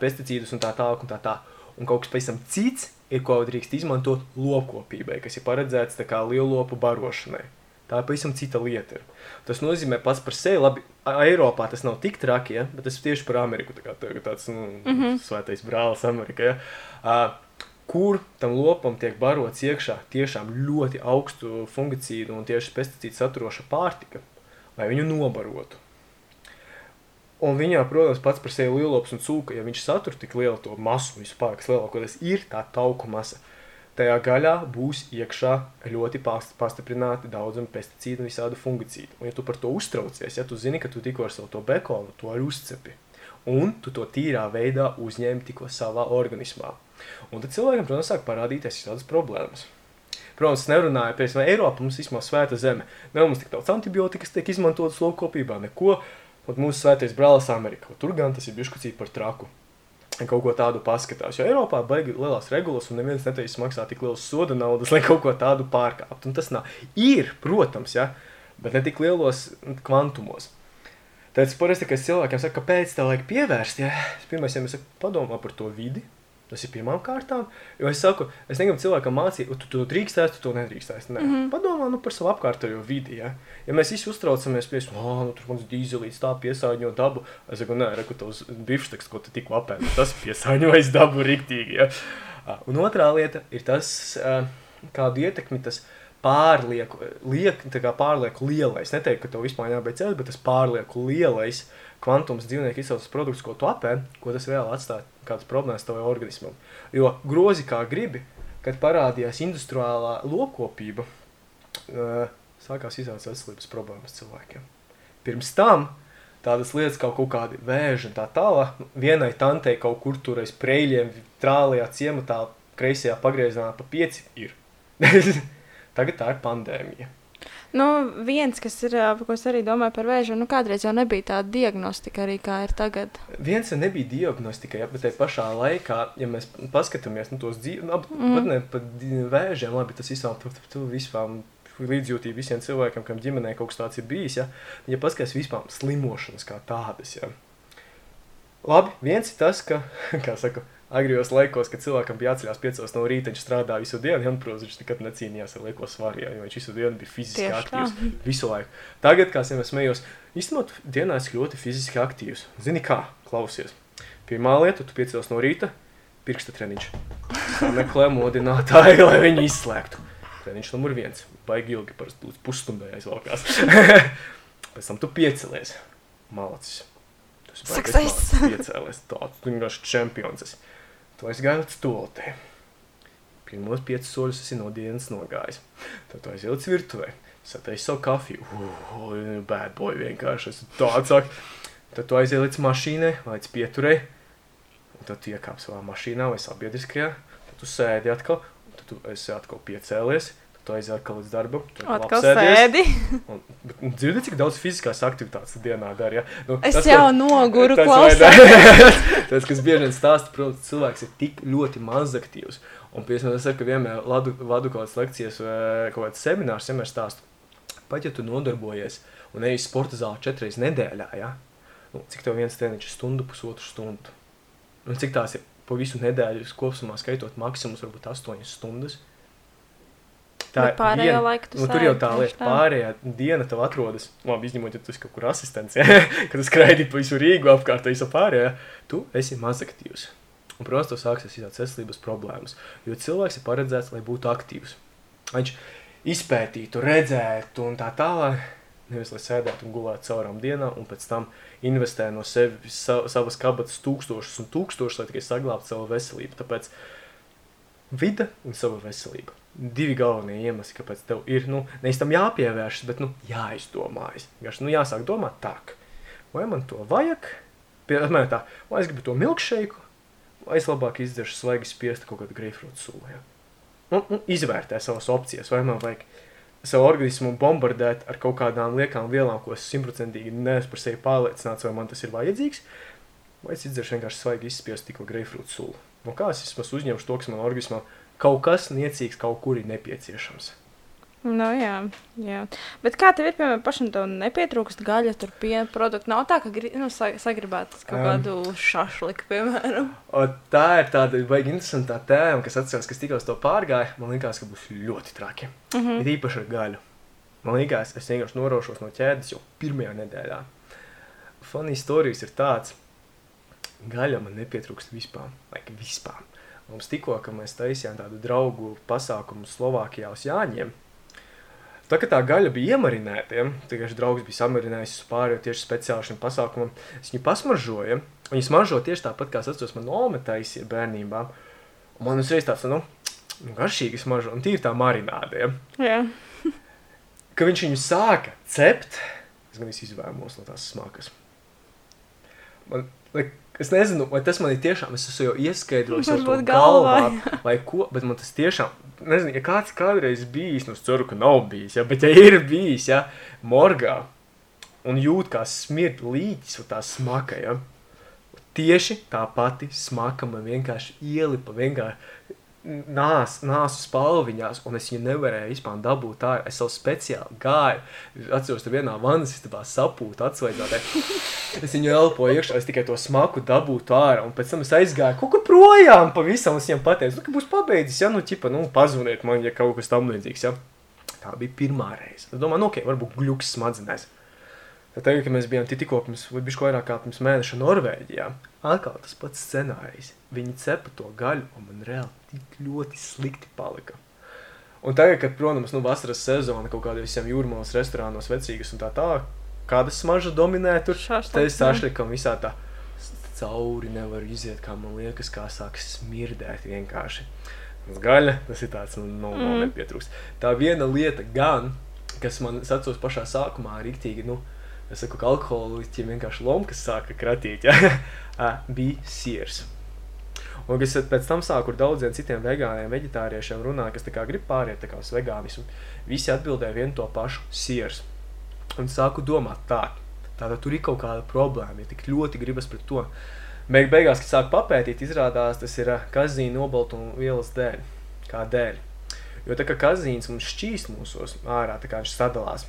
pesticīdus un tā tālāk. Un, tā tā. un kaut kas pavisam cits ir, ko drīkst izmantot lopkopībai, kas ir paredzēts lielopu barošanai. Tā ir pavisam cita lieta. Tas nozīmē pats par sevi, labi, Eiropā tas nav tik traki, ja? bet ir tieši par Ameriku. Tā kā, tāds nu, mm -hmm. svētais brālis Amerikā. Ja? Uh, kur tam lopam tiek barots iekšā tiešām ļoti augstu fungicīdu un tieši pesticīdu saturoša pārtika lai viņu nobarotu. Un viņā, protams, pats par sevi lielops un cūka, ja viņš satur tik lielu to masu, vispār, kas lielākoties ir tā tauku masa, tajā gaļā būs iekšā ļoti pastiprināti daudzumi pesticīdu un visādu fungicīdu. Un ja tu par to uztraucies, ja tu zini, ka tu tikko ar savu to bekonu to arī uzcepi, un tu to tīrā veidā uzņēmi tikko savā organismā. Un tad cilvēkam, protams, sāk parādīties visādas problēmas. Protams, nerunāju par Eiropu, mums ir svēta zeme. Nav mums tik daudz antibiotikas, tiek izmantotas lopkopībā, neko. Un mūsu svētais brālis Amerikā. Tur gan tas ir bišķi par traku. Kaut ko tādu paskatās. Jo Eiropā baigi lielās regulas, un neviens neteiks maksāt tik liels soda naudas, (laughs) lai kaut ko tādu pārkāptu. Un tas nav. Ir, protams, ja, bet ne tik lielos kvantumos. Tad es parasti, kad cilvēkiem saku, kāpēc tā vajag pievērst, ja, pirmais, ja mēs saku, padomā par to vidi, Tas ir pirmām kārtām. Jo es saku, es negribu cilvēkam mācīt, tu to drīkstēs, tu to nedrīkstēs. Nē. Mm -hmm. Padomā nu, par savu apkārtējo vidi. Ja, ja mēs visi uztraucamies tā, oh, nu, tur mums dīzelīts tā piesārņo dabu. Es saku, nē, reku tos bifšteks, ko tu tikko apēdi, tas piesārņojas dabu riktīgi. Ja. Un otrā lieta ir tas, kādu ietekmi tas pārlieku, liek, pārlieku lielais. Neteiktu, ka tev vispār jābeidz bet tas pārlieku lielais kvantums dzīvnieku izcelsmes produkts, ko tu apēdi, ko tas reāli atstāja kādas problēmas tavai organismam. Jo grozi kā gribi, kad parādījās industriālā lopkopība, uh, sākās izaugt veselības problēmas cilvēkiem. Pirms tam tādas lietas kā kaut kādi vēži un tā tālāk, vienai tantei kaut kur tur aiz preļiem, trālajā ciematā, kreisajā pagriezienā pa pieci ir. (laughs) Tagad tā ir pandēmija. Nu, viens, kas ir, ko es arī domāju par vēžu, nu, kādreiz jau nebija tāda diagnostika arī, kā ir tagad. Viens jau nebija diagnostika, ja, bet tajā pašā laikā, ja mēs paskatāmies nu, tos dzīves, nu, mm. pat ne pat vēžiem, labi, tas visām, tu vispār līdzjūtība visiem cilvēkiem, kam ģimenē kaut kas tāds ir bijis, ja, ja paskatās vispār slimošanas kā tādas, ja. Labi, viens ir tas, ka, (laughs) kā saka, agrijos laikos, kad cilvēkam bija jāceļās 5 no rīta, viņš strādāja visu dienu, un, protams, viņš nekad necīnījās ar lieko svaru, jo viņš visu dienu bija fiziski Tieši aktīvs. Tā. Visu laiku. Tagad, kā es smējos, īstenot dienā es ļoti fiziski aktīvs. Zini kā, klausies. Pirmā lieta, tu 5 no rīta, pirksta treniņš. Meklē modinātāju, lai viņu izslēgtu. Treniņš numur viens. Baigi ilgi, parasti pusstundai aizvalkās. (laughs) Pēc tam tu piecelies. Malacis. Tas ir piecēlies. Tāds vienkārši čempions. Esi. Tu aizgāji līdz stultē. Pirmos piecus soļus esi no dienas nogājis. Tad tu aizjūti virtuvē, sataisi savu kafiju. Uh, bad boy vienkārši. Es tāds. Tad tu aizjūti līdz mašīnai, līdz pieturē. Un tad iekāp savā mašīnā vai sabiedriskajā. Tad tu sēdi atkal. Tad tu esi atkal piecēlies tu aizjāji atkal līdz darbam. Atkal sēdi. Un, dzirdi, cik daudz fiziskās aktivitātes dienā dara. Ja? Nu, es tas, jau ko, noguru klausās. (laughs) tas, kas bieži vien stāsta, protams, cilvēks ir tik ļoti maz aktīvs. Un, piemēram, es saku, vienmēr ladu, vadu kaut kādas lekcijas vai kaut kāds seminārs, vienmēr stāstu. Pat ja tu nodarbojies un ej sporta zāli četras nedēļā, ja? nu, cik tev viens treniņš ir stundu, pusotru stundu. Un cik tās ir pa visu nedēļu kopumā skaitot maksimums, varbūt 8 stundas. Tā ir pārējā viena, laika. Nu, tur jau tā lieta, tā. pārējā diena tev atrodas. Labi, izņemot, ja tu esi kaut kur asistents, ja? (laughs) kad skraidi pa visu Rīgu apkārt, visu pārējā, tu esi mazaktīvs. Un, protams, tas sāksies izsākt veselības problēmas, jo cilvēks ir paredzēts, lai būtu aktīvs. Viņš izpētītu, redzētu un tā tālāk. Nevis lai sēdētu un gulētu caurām dienām, un pēc tam investē no sevis, sa, savas kabatas tūkstošus un tūkstošus, lai tikai saglabātu savu veselību. Tāpēc vide un sava veselība. Divi galvenie iemesli, kāpēc tev ir, nu, nevis tam jāpievēršas, bet, nu, jāizdomājas. Vienkārši, nu, jāsāk domāt tā, vai man to vajag, piemēram, tā, vai es gribu to milkšeiku, vai es labāk izdzeršu svaigi spiestu kaut kādu greifrūtu sulu, ja? Nu, nu, izvērtē savas opcijas, vai man vajag savu organismu bombardēt ar kaut kādām liekām vielām, ko es simtprocentīgi neesmu par sevi pārliecināts, vai man tas ir vajadzīgs, vai es izdzeršu vienkārši svaigi izspiestu tikko greifrūtu sulu. No kā es vismaz uzņemšu to, kas man organismā kaut kas niecīgs kaut kur ir nepieciešams. Nu, jā, jā. Bet kā tev ir, piemēram, pašam tev nepietrūkst gaļa, tur piena produktu? Nav tā, ka nu, sagribētu kaut um, kādu šašliku, piemēram. O, tā ir tāda baigi interesanta tēma, kas atceros, kas tikko to pārgāja. Man liekas, ka būs ļoti traki. Mm -hmm. Ir īpaši ar gaļu. Man liekas, es vienkārši norošos no ķēdes jau pirmajā nedēļā. Funny stories ir tāds, gaļa man nepietrūkst vispār. Like, vispār. Mums tikko, ka mēs taisījām tādu draugu pasākumu Slovākijā uz Jāņiem, Tā kā tā gaļa bija iemarināta, ja, tieši draugs bija samarinājis uz pārējo tieši speciāli šim pasākumam, es viņu pasmaržoju. Viņi smaržo tieši tāpat, kā es atceros, man nome taisīja bērnībā. Un man uzreiz tāds, nu, nu garšīgi smaržo, un tīri tā marināde. Ja. Jā. ka viņš viņu sāka cept, es gan izvēmos no tās smakas. Man, like, Es nezinu, vai tas man ir tiešām, es esmu jau (laughs) ieskaidrojis, jau to galvā, vai ko, bet man tas tiešām, nezinu, ja kāds kādreiz bijis, nu es ceru, ka nav bijis, ja, bet ja ir bijis, ja, morgā, un jūt kā smirt līķis tā smaka, ja, tieši tā pati smaka man vienkārši ielipa, vienkārši nās, nāsu spalviņās, un es viņu nevarēju vispār dabūt ārā. Es savu speciāli gāju, atceros, tur vienā vannas istabā sapūtu atsvaidzātē. Es viņu elpoju iekšā, es tikai to smaku dabūtu ārā, un pēc tam es aizgāju kaut kur projām pavisam, un es viņiem pateicu, nu, ka būs pabeidzis, ja, nu, ķipa, nu, pazvaniet man, ja kaut kas tam līdzīgs, ja. Tā bija pirmā reize. Es domāju, nu, ok, varbūt gļuks smadzenēs. Tad tagad, kad mēs bijām tikko pirms, vai bišķi vairāk kā pirms mēneša Norvēģijā, atkal tas pats scenārijs. Viņi cepa to gaļu, un man reāli tik ļoti slikti palika. Un tagad, kad, protams, nu, vasaras sezona kaut kādā visiem jūrmālas restorānos vecīgas un tā tā, kāda smarža dominē tur, te es sašlikam visā tā cauri nevar iziet, kā man liekas, kā sāk smirdēt vienkārši. Tas gaļa, tas ir tāds, nu, no, mm. no nepietrūks. Tā viena lieta gan, kas man, es atceros pašā sākumā, riktīgi, nu, es saku, ka alkoholiķiem vienkārši lomkas sāka kratīt, ja? (laughs) bija siers. Un es pēc tam sāku ar daudziem citiem vegāniem, veģetāriešiem runāt, kas grib pāriet uz vegānismu. Visi atbildēja vienu to pašu - siers. Un sāku domāt tā, tātad tur ir kaut kāda problēma, ja tik ļoti gribas pret to. Beig beigās, kad sāku papētīt, izrādās tas ir kazīna nobaltuma vielas dēļ. Kādēļ? Jo tā kā kazīns mums šķīst mūsos ārā, tā kā viņš sadalās.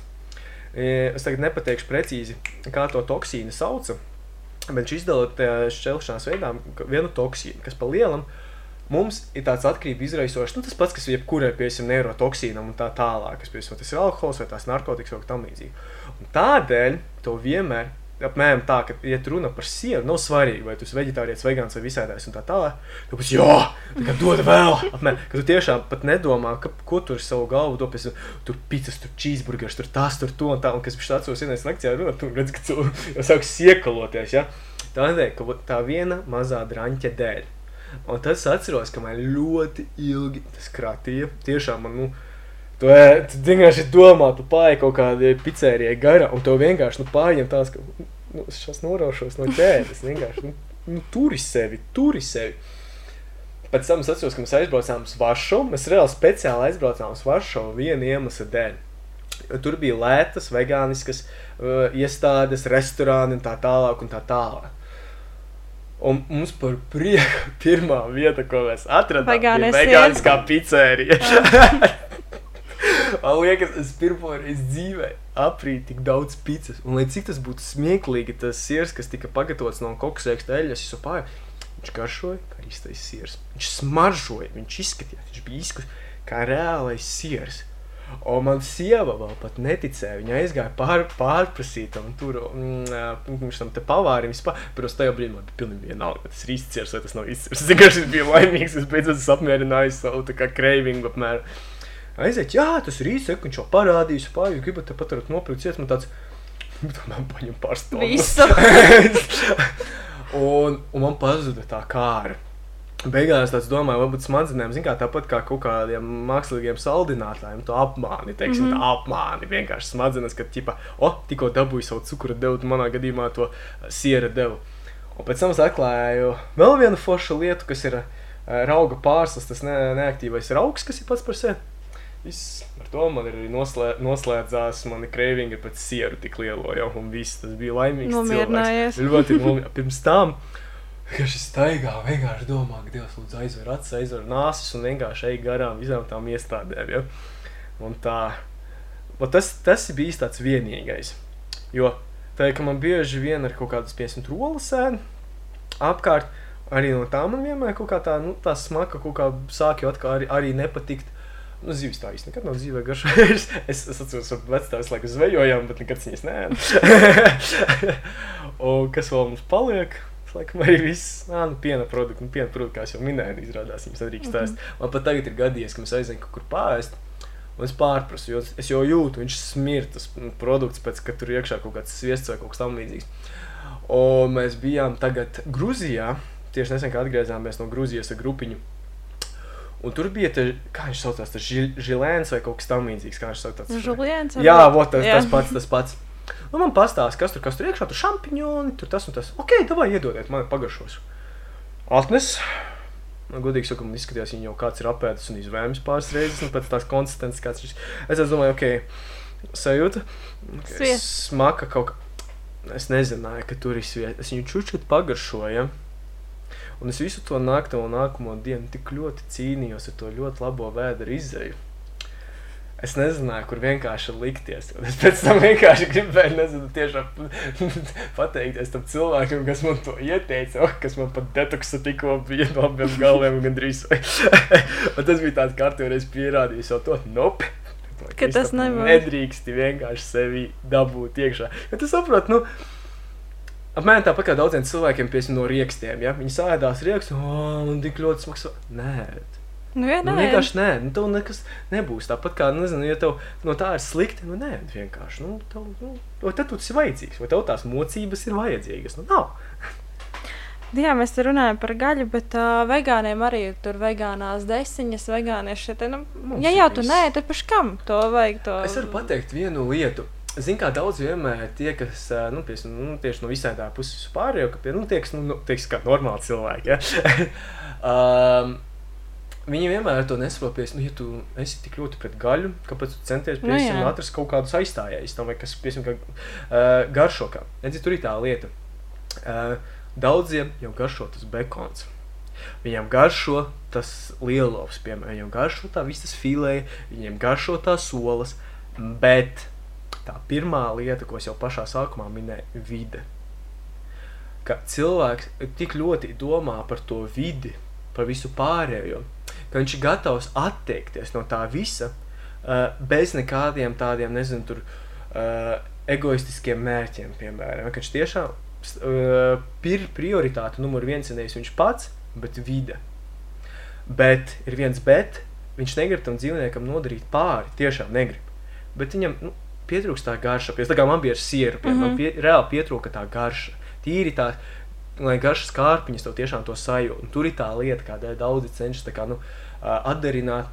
Es tagad nepateikšu precīzi, kā to toksīnu sauca, bet viņš izdala šķelšanās veidā vienu toksīnu, kas pa lielam mums ir tāds atkarību izraisošs, nu tas pats, kas jebkurai, piemēram, neirotoksīnam un tā tālāk, kas, piemēram, tas ir alkohols vai tās narkotikas vai tam līdzīgi. Un tādēļ to vienmēr apmēram tā, ka, ja runa par sieru, nav svarīgi, vai tu esi vegetārietis, vegāns vai visādājs un tā tālāk. Tu pēc, jā, tā dod vēl, apmēram, ka tu tiešām pat nedomā, ka, ko tur savu galvu, pēc, tur pizzas, tur cheeseburgers, tur tas, tur to un tā, un kas pēc atceros vienais lekcijā runā, tu redz, ka tu (laughs) jau sāks iekaloties, ja? Tādēļ, ka tā viena mazā draņķa dēļ. Un tad es atceros, ka man ļoti ilgi tas kratīja, tiešām man, nu, Tu, tu vienkārši domā, tu pāri kaut kādai pizzērijai garā, un to vienkārši nu, pārņem tās, ka nu, es šos noraušos no ķēdes. Vienkārši nu, nu, turi sevi, turi sevi. Pēc tam es atceros, ka mēs aizbraucām uz Varšavu. Mēs reāli speciāli aizbraucām uz Varšavu viena iemesla dēļ. Tur bija lētas, vegāniskas uh, iestādes, restorāni un tā tālāk. Un tā tālāk. Un mums par prieku (laughs) pirmā vieta, ko mēs atradām, bija vegāniskā pizzērija. (laughs) Man liekas, es pirmo reizi dzīvē aprīju tik daudz pizzas. Un, lai cik tas būtu smieklīgi, tas sirs, kas tika pagatavots no koksēksta eļļas, es opāju, viņš garšoja kā īstais sirs. Viņš smaržoja, viņš izskatījās, viņš bija izskatījis kā reālais sirs. Un man sieva vēl pat neticēja. Viņa aizgāja pār, pārprasīt tam tur, mm, viņš tam te pavārim vispār. Protams, tajā brīdī man bija pilnīgi vienalga, vai tas ir izcers vai tas nav izcers. Es vienkārši biju laimīgs, es beidzot esmu apmierinājies savu tā kā cravingu apmēram. Aiziet, jā, tas ir īsi, viņš jau parādījis, pāri, jūs gribat pat nopirkt ciet, man tāds, (laughs) man paņem pārstāvju. Visu. (laughs) un, un man pazuda tā kāra. Beigās es domāju, varbūt smadzenēm, zin kā tāpat kā kaut kādiem mākslīgiem saldinātājiem, to apmāni, teiksim, mm -hmm. tā apmāni. Vienkārši smadzenes, ka, ķipa, o, tikko dabūju savu cukuru devu, manā gadījumā to siera devu. Un pēc tam es atklāju vēl vienu foršu lietu, kas ir uh, rauga pārslas, tas ne, neaktīvais raugs, kas ir pats par sevi. Viss ar to man ir arī noslē, noslēdzās, mani krēvingi pēc sieru tik lielo jau, un viss tas bija laimīgs Nomierinājies. cilvēks. Ļoti nomi- Pirms tam, kad šis staigā, vienkārši domā, ka Dievs lūdzu aizver acis, aizver nāsis un vienkārši ej garām visām tām iestādēm, ja? Un tā, un tas, tas ir bijis tāds vienīgais, jo tā, ka man bieži vien ir kaut kādas, piemēram, trolas sēni apkārt, arī no tā man vienmēr kaut kā tā, nu, tā smaka kaut kā sāk jau atkal arī, arī nepatikt. Nu, zivis tā īsti nekad nav dzīvē garšojusi. (laughs) Es, es atceros, ka vecāks laiku zvejojām, bet nekad viņas nē. (laughs) Un kas vēl mums paliek? Laikam arī viss, nā, nu, piena produkti, nu, piena produkti, kā jau minēju, izrādās, viņas nedrīkst Mhm. ēst. Man pat tagad ir gadījies, ka mēs aizējām kaut kur pāriest. Un es pārprasu, jo es jau jūtu, viņš smird tas nu, produkts, pēc tam, ka tur iekšā kaut kāds sviests vai kaut kas tamlīdzīgs. Un mēs bijām tagad Grūzijā. Tieši nesen kā atgriezāmies no Grūzijas ar grupiņu. Un tur bija, te, kā viņš saucās, tas ži- žilēns vai kaut kas tamlīdzīgs. Kā viņš saucās? Žuliens. Jā, vot, tas, Jā. tas pats, tas pats. Nu, man pastāsta, kas tur, kas tur iekšā, tur šampiņoni, tur tas un tas. Ok, davai iedodiet, man pagašos. Atnes. Man godīgi sakot, man izskatījās, viņa jau kāds ir apēdis un izvēmis pāris reizes, un pēc tās konsistences kāds viņš. Es domāju, ok, sajūta. Okay, smaka kaut kā. Es nezināju, ka tur ir sviests. Es viņu čučut pagaršoju. Un es visu to naktī un nākamo dienu tik ļoti cīnījos ar to ļoti labo vēdera izēju. Es nezināju, kur vienkārši likties. Es pēc tam vienkārši gribēju, nezinu, tiešām (laughs) pateikties tam cilvēkam, kas man to ieteica, oh, kas man pat detoksa tikko bija no abiem galiem un gandrīz. (laughs) un tas bija tāds kārtībā, pierādījis jau to nope. Ka tas nevar. Nedrīksti vienkārši sevi dabūt iekšā. Ja tu saproti, nu, apmēram tāpat kā daudziem cilvēkiem piesien no riekstiem, ja? Viņi sēdās riekstu, oh, man tik ļoti smags. Nē, Nu, jā, Nu, nē. vienkārši nē, nu, tev nekas nebūs. Tāpat kā, nezinu, ja tev no tā ir slikti, nu, nē, vienkārši. Nu, tev, nu, tad tu esi vajadzīgs, vai tev tās mocības ir vajadzīgas? Nu, nav. Jā, mēs te runājam par gaļu, bet uh, vegāniem arī ir tur vegānās desiņas, vegānieši šeit. Nu, Mums ja ir jau tu nē, tad paš kam to vajag? To... Es varu pateikt vienu lietu. Zinu, kā daudz vienmēr tie, kas nu, pies, nu, tieši no visām tā puses pārējo, ka pie, nu, tie, kas, nu, nu, tieks, kā normāli cilvēki, ja? (laughs) um, viņi vienmēr to nesaprot, pies, nu, ja tu esi tik ļoti pret gaļu, kāpēc tu centies Nu, pies, jā. atrast kaut kādus aizstājējus tam, kas, piemēram, kā uh, garšo kā. Redzi, tur ir tā lieta. Uh, daudziem jau garšo tas bekons. Viņam garšo tas lielovs, piemēram, viņam garšo tā visas filē, viņiem garšo tās solas, bet tā pirmā lieta, ko es jau pašā sākumā minēju, ir vide. Ka cilvēks tik ļoti domā par to vidi, par visu pārējo, ka viņš ir gatavs atteikties no tā visa bez nekādiem tādiem, nezinu, tur, egoistiskiem mērķiem, piemēram. Ka viņš tiešām pir, prioritāte numur viens ir nevis viņš pats, bet vide. Bet ir viens bet, viņš negrib tam dzīvniekam nodarīt pāri, tiešām negrib. Bet viņam nu, pietrūkst tā garša. Pies, tā kā man bija ar sieru, pie, mm -hmm. man pie, reāli pietrūka tā garša. Tīri tā, lai garšas kārpiņas tev tiešām to sajūta. Un Tur ir tā lieta, kādēļ daudzi cenšas kā, nu, atdarināt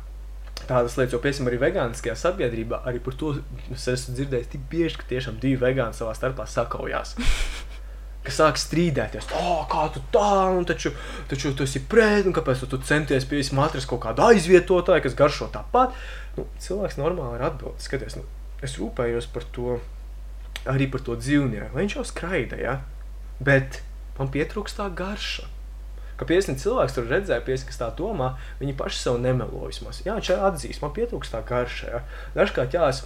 tādas lietas, jo, piemēram, arī vegāniskajā sabiedrībā arī par to es esmu dzirdējis tik bieži, ka tiešām divi vegāni savā starpā sakaujās. (laughs) Kas sāk strīdēties, oh, kā tu tā, un taču, taču tu esi pret, un kāpēc tu, tu centies pieņemt atrast kaut kādu aizvietotāju, kas garšo tāpat. Nu, cilvēks normāli ir atbildējis, skaties, nu, es rūpējos par to, arī par to dzīvnieku, lai viņš jau skraida, ja? bet man pietrūkst tā garša. Ka piesni cilvēks tur redzēja, piesni, kas tā domā, viņi paši sev nemelo vismaz. Jā, viņš atzīst, man pietrūkst tā garša. Ja. Dažkārt, jā, es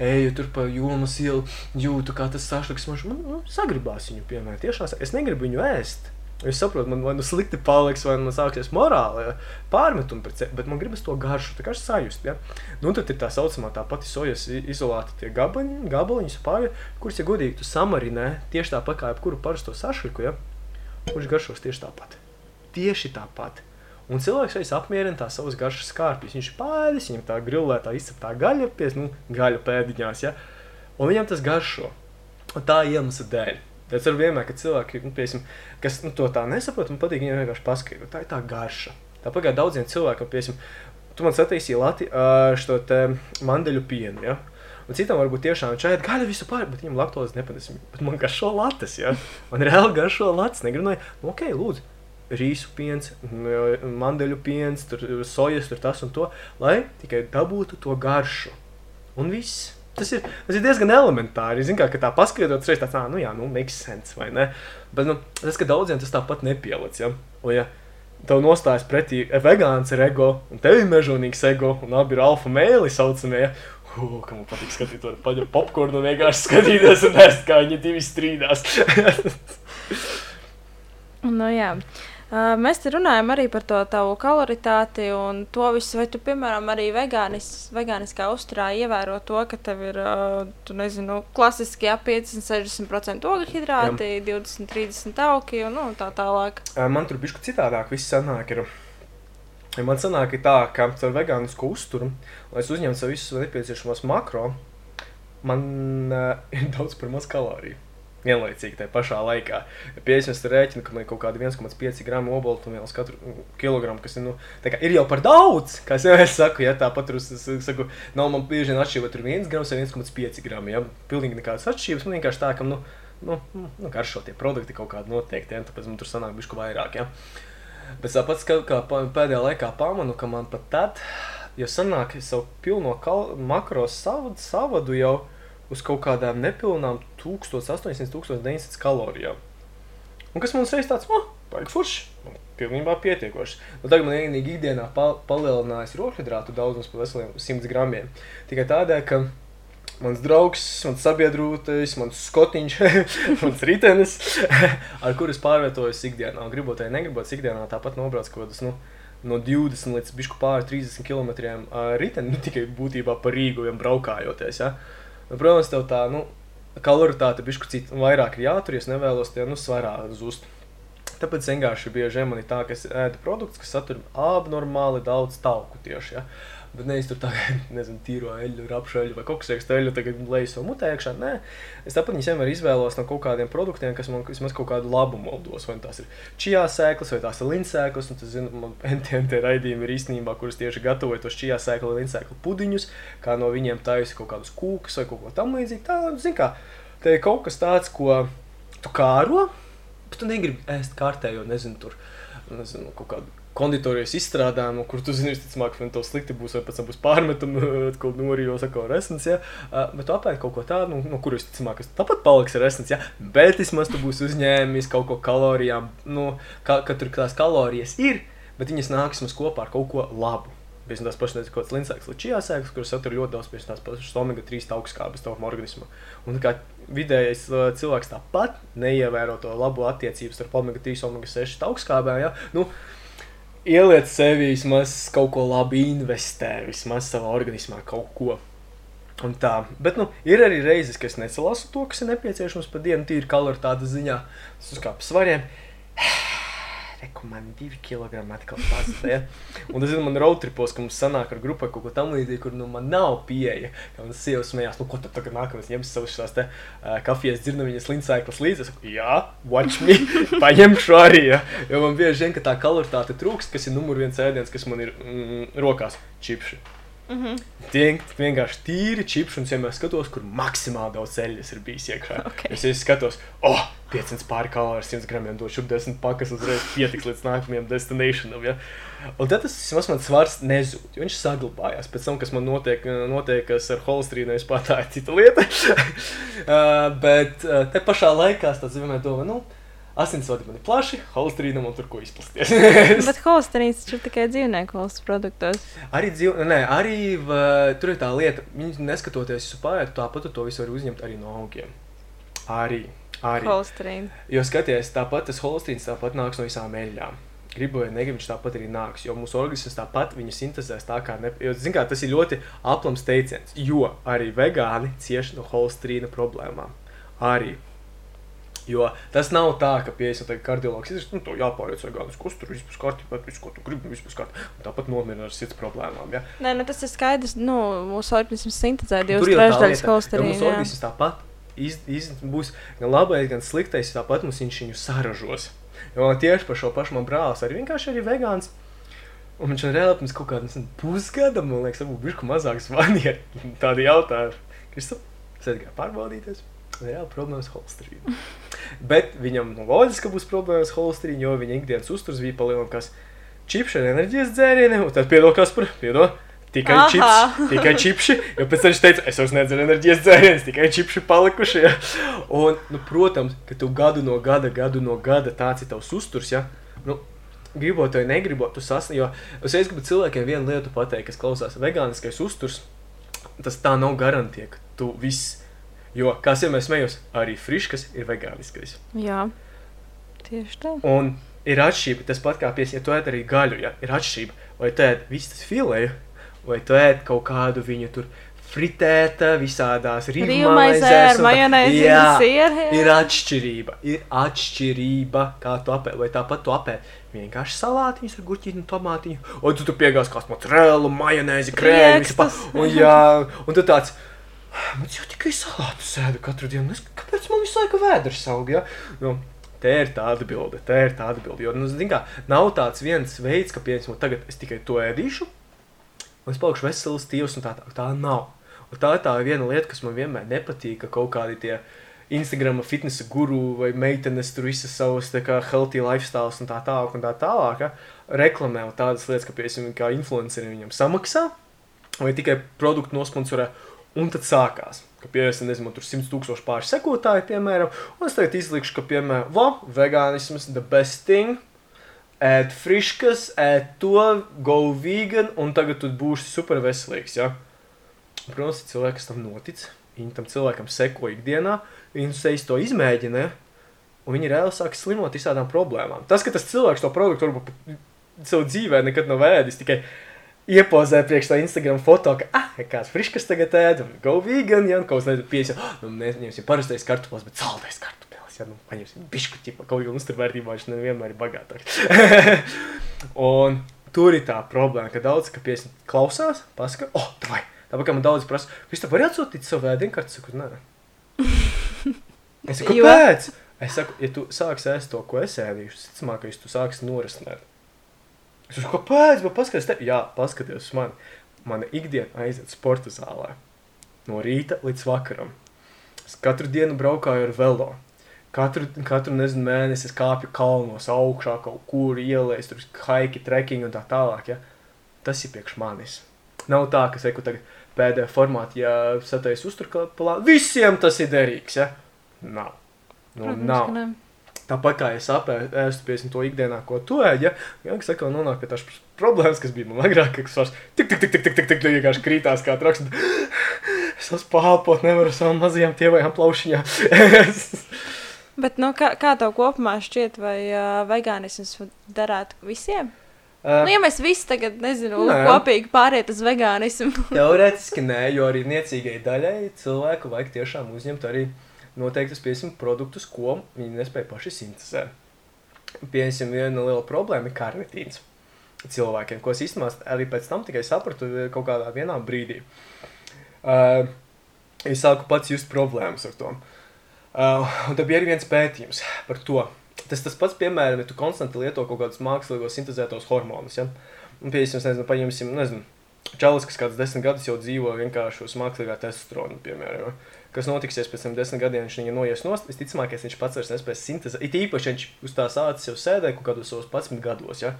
eju tur pa jomas ielu, jūtu, kā tas sašliks, man, man, man sagribās viņu piemēram. Tiešām es negribu viņu ēst. Es saprotu, man vai nu slikti paliks, vai nu sāksies morāli ja? pārmetumi pret sevi, bet man gribas to garšu, tā kā sajust. Ja? Nu, tad ir tā saucamā tā pati sojas izolēta tie gabaliņi, gabaliņi spāļi, kurus, ja godīgi, tu samarinē tieši tāpat kā jebkuru parasto sašliku, ja? kurš garšos tieši tāpat. Tieši tāpat. Un cilvēks reiz apmierina tās savas garšas skārpjas. Viņš ir pēdis, viņam tā grilētā izceptā gaļa, pies, nu, gaļa pēdiņās, ja? un viņam tas garšo. Un tā iemesla dēļ. Es varu vienmēr, kad cilvēki, nu, piesim, kas nu, to tā nesaprot, man patīk viņiem vienkārši paskaidrot. Tā ir tā garša. Tāpat kā daudziem cilvēkiem, piemēram, tu man satīsīji lati ar šo mandeļu pienu. Ja? Un citam varbūt tiešām šeit gaļa visu pāri, bet viņam laktozi nepatīk. Bet man garšo latas, ja? Man reāli garšo latas. Negribu, nu, ok, lūdzu. Rīsu piens, mandeļu piens, tur, sojas, tur tas un to, lai tikai dabūtu to garšu. Un viss. Tas ir, tas ir diezgan elementāri. Zinu, kā, tā paskaidrot, ir tāds, nu, jā, nu, makes sense, vai ne? Bet, nu, tas, ka daudziem tas tāpat nepielic, ja? Un, ja tev nostājas pretī vegāns ar ego, un tev ir mežonīgs ego, un abi ir alfa mēli saucamie? Uh, ka man patīk skatīt to paņemt popkornu un vienkārši skatīties un ēst, kā viņi divi strīdās. (laughs) nu, jā. Uh, mēs te runājam arī par to tavu kaloritāti un to visu. Vai tu, piemēram, arī vegānis, vegāniskā uzturā ievēro to, ka tev ir, tu nezinu, klasiski jā, 50-60% ogļhidrāti, 20-30 augi un nu, tā tālāk? Man tur bišķi citādāk viss sanāk. Ir. Man sanāk tā, ka ar vegānisku uzturu, lai es uzņemtu sev visus nepieciešamos makro, man uh, (laughs) ir daudz par maz kaloriju vienlaicīgi tajā pašā laikā. Pieņemsim, es rēķinu, ka man ir kaut kāda 1,5 gramu oboltumvielas katru kilogramu, kas ir, nu, ir jau par daudz. Kā jau es (laughs) saku, ja tāpat tur saku, nav man bieži vien atšķirība, tur 1 grams vai 1,5 gramu. Ja? Pilnīgi nekādas atšķirības. Man vienkārši tā, ka, nu, nu, nu garšo tie produkti kaut kādi noteikti, ja? tāpēc man tur sanāk bišku vairāk. Ja? Bet tāpat, kā, kā pēdējā laikā pamanu, ka man pat tad, ja sanāk savu pilno makro savadu, savadu jau, uz kaut kādām nepilnām 1800, 1900 kalorijām. Un kas man reiz tāds, oh, baigi forši, pilnībā pietiekoši. Nu, tagad man vienīgi ikdienā pa, palielinājās rohidrātu daudzums pa veseliem 100 gramiem. Tikai tādēļ, ka mans draugs, mans sabiedrūtais, mans skotiņš, (laughs) mans ritenis, (laughs) ar kuru es pārvietojos ikdienā. Gribot vai negribot, ikdienā tāpat nobrauc kaut kādas, nu, no 20 līdz pāri 30 km uh, riteni, nu, tikai būtībā pa Rīgu vien braukājoties. Ja? Nu, protams, tev tā, nu, kaloritāte bišku cita vairāk ir jāturies, nevēlos tie, nu, svarā zust. Tāpēc vienkārši bieži man ir tā, ka es ēdu produktus, kas satur abnormāli daudz tauku tieši. Ja? Bet nevis tur tā, (laughs) nezinu, tīro eļļu, rapšeļu vai kaut kas tāds, eļļu tagad lejas savu mutē iekšā. Nē, es tāpat viņus vienmēr izvēlos no kaut kādiem produktiem, kas man vismaz kaut kādu labumu dos. Vai tās ir čijā sēklas, vai tās ir linsēklas. Un tas, zinu, man (laughs) NTNT raidījumi ir īstenībā, kurus tieši gatavoju tos čijā sēklu vai linsēklu pudiņus, kā no viņiem taisa kaut kādus kūkus vai kaut ko tam līdzīgu. Tā, zin kā, te ir kaut kas tāds, ko tu kāro, bet tu negribi ēst kārtējo, nezinu, tur, nezinu, kaut kādu konditorijas izstrādājumu, kur tu zini, visticamāk, ka tev slikti būs, vai pēc tam būs pārmetumi, (laughs) kaut kā norijos, kā resns, ja? bet tu apēdi kaut ko tādu, nu, no kuras, visticamāk, tāpat paliks resns, ja? bet vismaz tu būsi uzņēmis kaut ko kalorijām, nu, ka, ka tur tās kalorijas ir, bet viņas nāks mums kopā ar kaut ko labu. Pēc tās pašas nezinu, kādas linsēkas, līdz sēklas, kuras satur ļoti daudz tās pašas omega-3 augstskābes tavam organismam. Un kā vidējais cilvēks tāpat neievēro to labo attiecību starp omega-3 un omega-6 augstskābēm, ja? nu, ieliec sevi vismaz kaut ko labi, investē vismaz savā organismā kaut ko. Un tā, bet nu, ir arī reizes, kad es nesalasu to, kas ir nepieciešams par dienu, tīri kaloritātes ziņā. Es uzkāpu svariem. (sighs) Reku, man ir divi kilogrami atkal pazudē. Ja? Un tas ir man roadtripos, ka mums sanāk ar grupai kaut ko tam līdzīgu, kur nu man nav pieeja. Kā man sieva smējās, nu ko tad tagad nākamais ņems savus šās te uh, kafijas dzirnaviņas lincēklas līdzi. Es saku, jā, watch me, (laughs) paņemšu arī. Ja? Jo man bieži vien, ka tā kaloritāte trūkst, kas ir numur viens ēdiens, kas man ir mm, rokās - čipši. Mm -hmm. Tie vienkārši tīri čipši, un es vienmēr skatos, kur maksimāli daudz ceļus ir bijis iekšā. Okay. Es, es skatos, oh, 500 pāri kalorijas, 100 gramiem došu 10 pakas, uzreiz pietiks līdz nākamajam destinationam. Ja? Un tad tas vismaz man svars nezūd, jo viņš saglabājās. Pēc tam, kas man notiek, notiek ar holstrīnu, vispār tā ir cita lieta. uh, (laughs) bet uh, te pašā laikā tas vienmēr domā, nu, asinsvadi man ir plaši, holesterīnam un tur ko izplasties. (laughs) (laughs) Bet holesterīns taču ir tikai dzīvnieku valsts produktos. arī dzīv... Nē, arī v... tur ir tā lieta, viņi neskatoties uz pārējiem, tāpat to visu var uzņemt arī no augiem. Arī. arī. Holesterīns. Jo skaties, tāpat tas holesterīns tāpat nāks no visām eļļām. Gribu vai negribu, viņš tāpat arī nāks. Jo mūsu organisms tāpat viņu sintēzēs tā kā. Ne... Jo, zin kā, tas ir ļoti aplams teiciens. Jo arī vegāni cieš no holesterīna problēmām. Arī. Jo tas nav tā, ka pieeja tam kardiologs ir nu, jāpārliec vegānis, kas tur vispār kārtībā, visu, ko tu gribi, vispār kārtībā. Tāpat nomierina ar sirds problēmām. Ja? Nē, nu tas ir skaidrs. Nu, mūsu organisms sintēzē divas tā trešdaļas holesterīna. Mūsu organisms tāpat iz, iz, būs gan labais, gan sliktais. Tāpat mums viņš viņu saražos. Jo tieši par šo pašu man brālis arī vienkārši ir vegāns. Un viņš man reāli pirms kaut kāda pusgada, man liekas, varbūt bišku mazāk zvanīja ar (laughs) tādu jautājumu. Kristap, es aizgāju pārbaudīties. Reāli problēmas ar holesterīnu. Bet viņam nu, loģiski būs problēmas ar holesterīnu, jo viņa ikdienas uzturs bija palielinājums čipši ar enerģijas dzērieniem, un tad piedod kas par piedod. Tikai Aha. čips, tikai čipši. Jo pēc tam viņš teica, es vairs nedzeru enerģijas dzērienus, tikai čipši palikuši. Ja? Un, nu, protams, ka tu gadu no gada, gadu no gada tāds ir tavs uzturs. Ja? Nu, gribot vai negribot, tu sasniedz. Jo es gribu cilvēkiem vienu lietu pateikt, kas klausās vegāniskais uzturs. Tas tā nav garantija, ka tu viss. Jo, kā jau mēs smējos, arī friškas ir vegāniskais. Jā, tieši tā. Un ir atšķirība. Tas pat kā piesi, ja tu ēd arī gaļu, ja ir atšķirība. Vai tu ēd vistas filēju, vai tu ēd kaut kādu viņu tur fritēta, visādās un sieru. ir atšķirība. Ir atšķirība, kā tu apēdi. Vai tāpat tu apēdi vienkārši salātiņus ar gurķīnu, tomātiņu, vai tu tur piegāzi kāds mozzarella, majonēzi, Riekstus. un, jā, un tu tāds. Man jau tikai salātu sēdu katru dienu. Es, kāpēc man visu laiku vēders aug? Ja? Nu, Te ir tā atbilde, te ir tā atbilde. Jo, nu, zini kā, nav tāds viens veids, ka, piemēram, tagad es tikai to ēdīšu, un es palikšu vesels, tīvs, un tā, tā, tā nav. Un tā ir tā viena lieta, kas man vienmēr nepatīk, ka kaut kādi tie Instagram fitnesa guru vai meitenes tur visas savas tā kā healthy lifestyle un tā tālāk, un tā tālāk, ja, reklamē tādas lietas, ka, piemēram, kā influenceri viņam samaksā, vai tikai produktu nosponsorē, un tad sākās. Ka, piemēram, nezinu, tur 100 tūkstoši pāri sekotāji, piemēram, un es tagad izlikšu, ka, piemēram, va, vegānisms the best thing, ēd friškas, ēd to, go vegan, un tagad tu būsi super veselīgs, ja? Protams, kas tam notic, viņi tam cilvēkam seko ikdienā, viņi sejas to izmēģina, un viņi reāli sāk slimot visādām problēmām. Tas, ka tas cilvēks to produktu varbūt savu dzīvē nekad nav ēdis, tikai iepozē priekš tā Instagram foto, ka, ah, kāds friškas tagad ēd, un go vegan, ja, un kaut kas nezinu, piesi, oh, nu, neņemsim parastais kartupels, bet saldais kartupels, ja, nu, paņemsim bišku, ķipa, kaut kā uzturvērtībā viņš nevienmēr ir bagātāks. (laughs) un tur ir tā problēma, ka daudz, ka piesi klausās, pasaka, oh, vai, tāpēc, ka man daudz prasa, viņš tev var atsūtīt savu ēdienkarti, saku, nē. Es saku, kāpēc? Es saku, ja tu sāksi ēst to, ko es ēdīšu, ticamāk, ka tu sāksi norisnēt. Es saku, kāpēc? Paskaties, te... jā, paskaties uz mani. Mana ikdiena aiziet sporta zālē. No rīta līdz vakaram. Es katru dienu braukāju ar velo. Katru, katru nezinu, mēnesi es kāpju kalnos, augšā kaut kur ielēs, tur haiki, trekking un tā tālāk. Ja? Tas ir priekš manis. Nav tā, ka es eku tagad pēdējā formātā, ja sataisu uzturklāpā, visiem tas ir derīgs. Ja? Nav. Nu, Protams, nav. Tāpat kā es apēstu pie to ikdienā, ko tu ēdi, ja jau tā kā nonāk pie tās problēmas, kas bija man agrāk, kas vairs tik, tik, tik, tik, tik, tik, tik vienkārši krītās kā traks. (gasps) Es vairs pāpot nevaru ar savām mazajām tievajām plaušiņām. (laughs) Bet, nu, kā, kā tev kopumā šķiet, vai uh, vegānisms derētu visiem? Uh, Nu, ja mēs visi tagad, nezinu, Nē. kopīgi pāriet uz vegānismu, Teorētiski nē, jo arī niecīgai daļai cilvēku vajag tiešām uzņemt arī noteiktus piesim produktus, ko viņi nespēja paši sintēzēt. Piesim, viena liela problēma ir karnitīns cilvēkiem, ko es īstenībā arī pēc tam tikai sapratu kaut kādā vienā brīdī. Uh, es sāku pats just problēmas ar to. Uh, un tad bija arī viens pētījums par to. Tas tas pats, piemēram, ja tu konstanti lieto kaut kādus mākslīgos sintēzētos hormonus. Ja? Un, piemēram, nezinu, paņemsim, nezinu, Čalis, kas kādus desmit gadus jau dzīvo vienkārši uz mākslīgā testosterona, piemēram. Ja? Kas notiksies pēc tam desmit gadiem, viņš viņu noies nost, visticamāk, viņš pats vairs nespēs sintēzēt. It īpaši viņš uz tā sācis jau sēdēja kaut kādos savos 11 gados. Ja?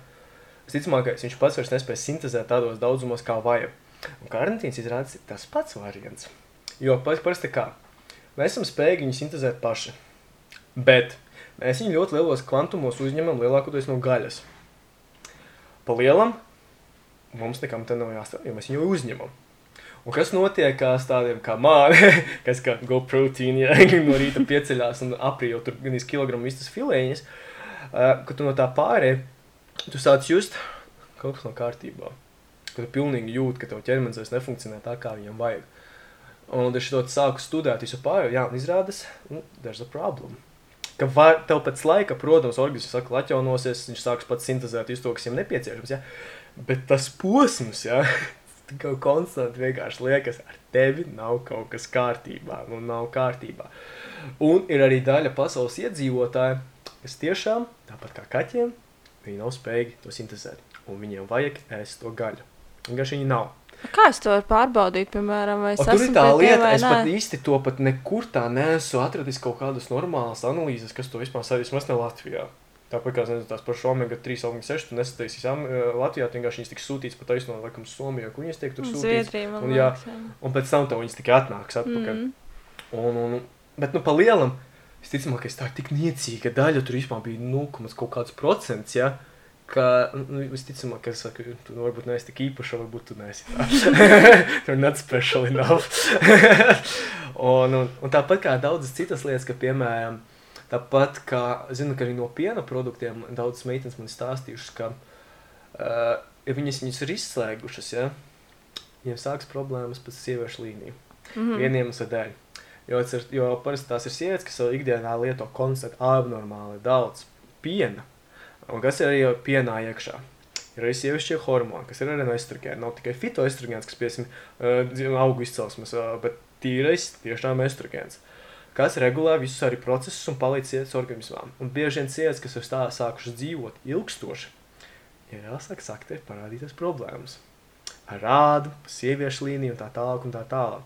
Visticamāk, viņš pats vairs nespēs sintēzēt tādos daudzumos, kā vajag. Un karnitīns izrādās tas pats variants. Jo pa- parasti kā mēs esam spējīgi viņu sintēzēt paši. Bet Mēs viņu ļoti lielos kvantumos uzņemam lielākoties no gaļas. Pa lielam mums nekam te nav jāstrādā, jo mēs viņu uzņemam. Un kas notiek ar tādiem kā māte, (laughs) kas kā go proteīna, ja (laughs) no rīta pieceļās un aprīļo tur gan iz kilogramu vistas filēņas, uh, kad tu no tā pārē, tu sāc just kaut kas no kārtībā. Kad tu pilnīgi jūti, ka tev ķermenis vairs nefunkcionē tā, kā viņam vajag. Un es to sāku studēt visu pārējo, jā, un izrādās, nu, there's a problem. Ka var, tev pēc laika, protams, organisms saka, atjaunosies, viņš sāks pats sintēzēt visu to, kas viņam nepieciešams, ja? bet tas posms, ja, (laughs) kaut konstanti vienkārši liekas, ar tevi nav kaut kas kārtībā, nu nav kārtībā. Un ir arī daļa pasaules iedzīvotāji, kas tiešām, tāpat kā kaķiem, viņi nav spējīgi to sintēzēt, un viņiem vajag ēst to gaļu. Vienkārši viņi nav. Kā es to varu pārbaudīt, piemēram, vai es O, esmu tā lieta, es pat īsti to pat nekur tā neesmu atradis kaut kādas normālas analīzes, kas to vispār sadīs, vismaz ne Latvijā. Tāpat kā nezinu, tās pašas omega 3, omega 6, tu nesataisīs eh, Latvijā, vienkārši viņas tiks sūtīts pa taisno, laikam, uz Somiju, kur viņas tiek tur sūtīts. Zviedrija, un jā, jā. Un pēc tam tev viņas tikai atnāks atpakaļ. Mm. Un, un, bet, nu, pa lielam, visticamāk, tā ir tik niecīga daļa, tur vispār bija 0, kaut kāds procents, ja, ka, nu, visticamāk, ka es saku, tu nu, varbūt neesi tik īpaša, varbūt tu neesi tā. (laughs) Tur not special enough. (laughs) un, un, un tāpat kā daudzas citas lietas, ka, piemēram, tāpat kā, zinu, ka arī no piena produktiem daudzas meitenes man stāstījušas, ka, uh, ja viņas viņus ir izslēgušas, ja, viņiem sāks problēmas pēc sieviešu līniju. Mhm. Vieniem iemesla dēļ. Jo, jo parasti tās ir sievietes, kas savā ikdienā lieto konstanti abnormāli daudz piena. Un kas ir arī pienā iekšā? Ir arī sievišķie hormoni, kas ir arī no estrogēna. Nav tikai fitoestrogēns, kas piesim uh, augu izcelsmes, uh, bet tīrais tiešām estrogēns. Kas regulē visus arī procesus un palīdz sievietes organismām. Un bieži vien sievietes, kas ir stā, sākušas dzīvot ilgstoši, ir jāsāk saktē parādīties problēmas. Ar rādu, sieviešu līniju un tā tālāk un tā tālāk.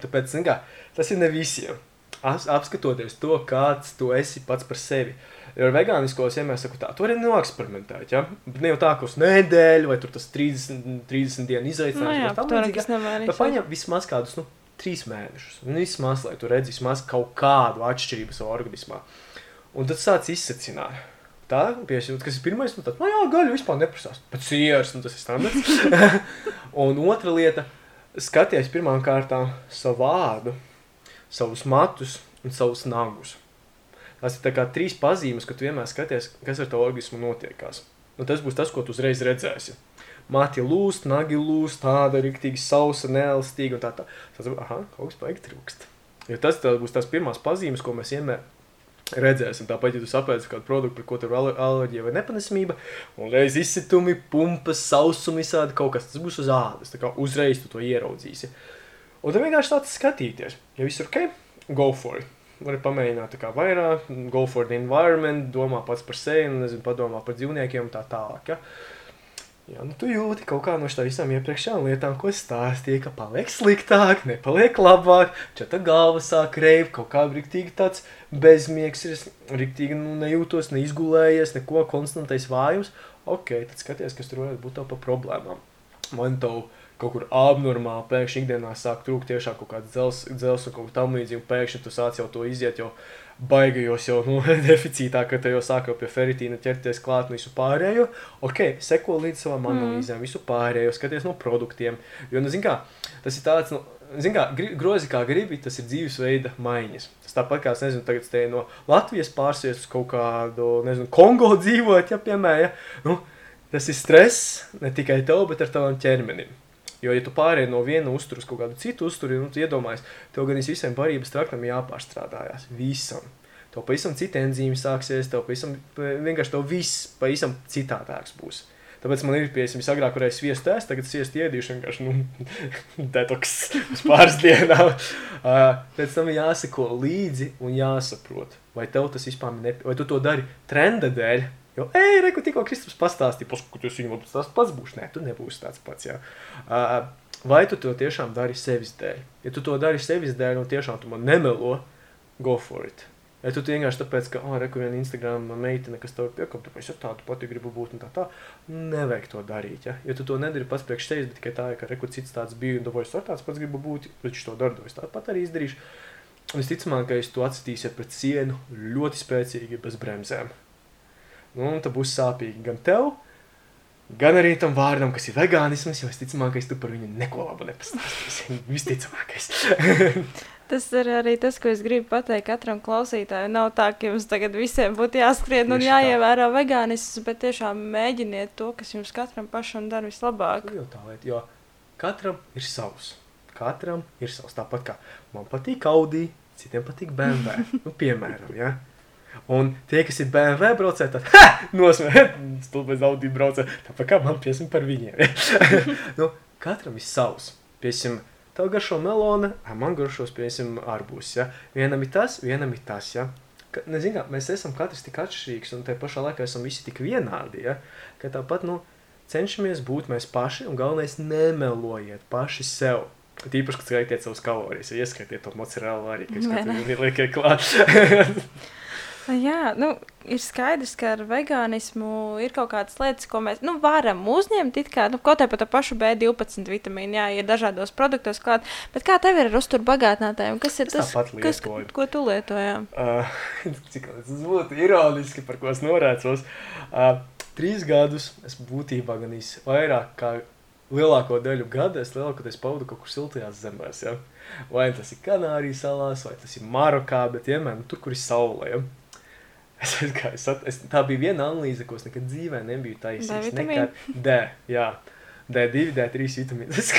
Tāpēc, zin kā, tas ir ne visiem. Apskatoties to, kāds tu esi pats par sevi. Jo ar vegānisko es vienmēr saku, tā, tu vari noeksperimentēt. Ja? Ne jau tā, ka uz nedēļu vai tur tas 30, 30 dienu Nu, izaicinājums. jā, vai tam to līdzīgi, nekas nevar Bet paņem vismaz kādus nu, trīs mēnešus. Un vismaz, lai tu redzi vismaz kaut kādu atšķirību savā organismā. Un tad sāc izsacināt. Tā, piešķirt, kas ir pirmais, nu tad, nu jā, gaļa vispār neprasās. Pēc sieras, nu tas ir standarts. (laughs) un otra lieta, skaties pirmām kārtām savu vārdu, savus matus un savus nagus. Tas ir tā kā trīs pazīmes, ka tu vienmēr skaties, kas ar tavu organismu notiekās. Nu, tas būs tas, ko tu uzreiz redzēsi. Mati lūst, nagi lūst, tāda rīktīgi sausa, neelastīga un tā tā. Tas, aha, kaut kas baigi trūkst. Jo tas būs tās pirmās pazīmes, ko mēs vienmēr redzēsim. Tāpat, ja tu saproti kādu produktu, par ko tev ir ale- alerģija vai nepanesība, un reiz izsitumi, pumpas, sausumi, visādi kaut kas, tas būs uz ādas. Tā kā uzreiz tu to ieraudzīsi. Un tad vienkārši tāds skatīties. Ja viss ir ok, go for it. Vari pamēģināt kā vairāk, go for the environment, domā pats par sevi, un, nezinu, padomā par dzīvniekiem un tā tālāk. Ja? Jā, nu tu jūti kaut kā no šīm visām iepriekšējām lietām, ko es stāstīju, ka paliek sliktāk, nepaliek labāk, čata galva sāk reibt, kaut kā riktīgi tāds bezmiegs, ir riktīgi nu, nejūtos, neizgulējies, neko konstantais vājums. Ok, tad skaties, kas tur varētu būt tev par problēmām. Man tev kaut kur abnormāli pēkšņi ikdienā sāk trūkt tiešām kaut kāds dzels, dzels un kaut kā tam līdzīgi, un pēkšņi tu sāc jau to iziet jau baigajos jau nu, (laughs) deficītā, ka te jau sāk jau pie feritīna ķerties klāt un visu pārējo. Ok, seko līdz savām Mm. analīzēm, visu pārējo, skaties no produktiem. Jo, nu, zin kā, tas ir tāds, nu, zin kā, grozi kā gribi, tas ir dzīvesveida maiņas. Tas tāpat kā, nezinu, tagad te no Latvijas pārsies uz kaut kādu, nezinu, Kongo dzīvot, ja, piemēram, ja, nu, tas ir stress ne tikai tev, bet ar tavam ķermenim. Jo, ja tu pārēji no viena uztura uz kaut kādu citu uzturu, nu, tu iedomājies, tev gan visiem barības traktam jāpārstrādājās. Visam. Tev pavisam cita enzīme sāksies, tev pavisam, vienkārši tev viss pavisam citādāks būs. Tāpēc man ir pieejams, agrāk varēja sviestu ēst, tagad sviestu iedīšu vienkārši, nu, (laughs) detoks uz pāris dienām. (laughs) Uh, pēc tam jāseko līdzi un jāsaprot, vai tev tas vispār ir, vai tu to dari trenda dēļ, Jo, ej, reku, tikko Kristaps pastāstīja, paskatās viņu, varbūt tas pats būs. Nē, tu nebūsi tāds pats. Jā. Uh, vai tu to tiešām dari sevis dēļ? Ja tu to dari sevis dēļ, un tiešām tu man nemelo, go for it. Ja tu vienkārši tāpēc, ka, oh, reku, viena Instagram meitene, kas tev piekop, tāpēc es tādu pati gribu būt un tā tā, nevajag to darīt. Ja, ja tu to nedari pats priekš sevis, bet tikai tā, ka, reku, cits tāds bija, un vairs ar tāds pats gribu būt, bet viņš to dara, to es tāpat arī izdarīšu. visticamākais tu atstīsi pret sienu ļoti spēcīgi bez bremzēm. Nu, un tas būs sāpīgi gan tev, gan arī tam vārdam, kas ir vegānisms, jo visticamākais tu par viņu neko labu nepastāstīsi. (laughs) Visticamākais. (laughs) Tas ir arī tas, ko es gribu pateikt katram klausītājam. Nav tā, ka jums tagad visiem būtu jāskrien un jāievēro vegānisms, bet tiešām mēģiniet to, kas jums katram pašam dara vislabāk. Jau tā lieta, jo katram ir savs. Katram ir savs. Tāpat kā man patīk Audi, citiem patīk BMW. Nu, piemēram, ja. Un tie, kas ir BMW braucēji, tad ha! nosmēķi, (laughs) stulbais Audi braucēji. Tāpat kā man piesim par viņiem. (laughs) Nu, katram ir savs. Piesim, tev garšo melona, a, man garšos, piesim, arbūs. Ja. Vienam ir tas, vienam ir tas. Ja. Ka, nezinu, kā, mēs esam katrs tik atšķirīgs un te pašā laikā esam visi tik vienādi. Ja. Ka tāpat, nu, cenšamies būt mēs paši, un galvenais nemelojiet paši sev. Tīpaši, kad skaitiet savus kalorijas, ja ieskaitiet to mozzarella arī, kas dienu liekat klāt. (laughs) Jā, nu, ir skaidrs, ka ar vegānismu ir kaut kādas lietas, ko mēs nu, varam uzņemt. Kā, nu, kaut kā par to pašu B12 vitamīnu, jā, ir dažādos produktos klāt. Bet kā tev ir ar uzturu bagātinātājiem? Kas ir Es tas, kas, ko tu lietojā? Uh, (laughs) cik tas būtu ironiski, par ko es norēcos. Uh, trīs gadus es būtībā gan īsi vairāk kā lielāko daļu gada es lielākoties pavadu kaut kur siltajās zemēs. Ja? Vai tas ir Kanārijas salās, vai tas ir Marokā, bet vienmēr nu, tur, kur ir saule. Ja? (laughs) Es, aizgāju, sat, es, tā bija viena analīze, ko es nekad dzīvē nebiju taisījis. Nekad. D, jā. D2, D3 vitamīnas.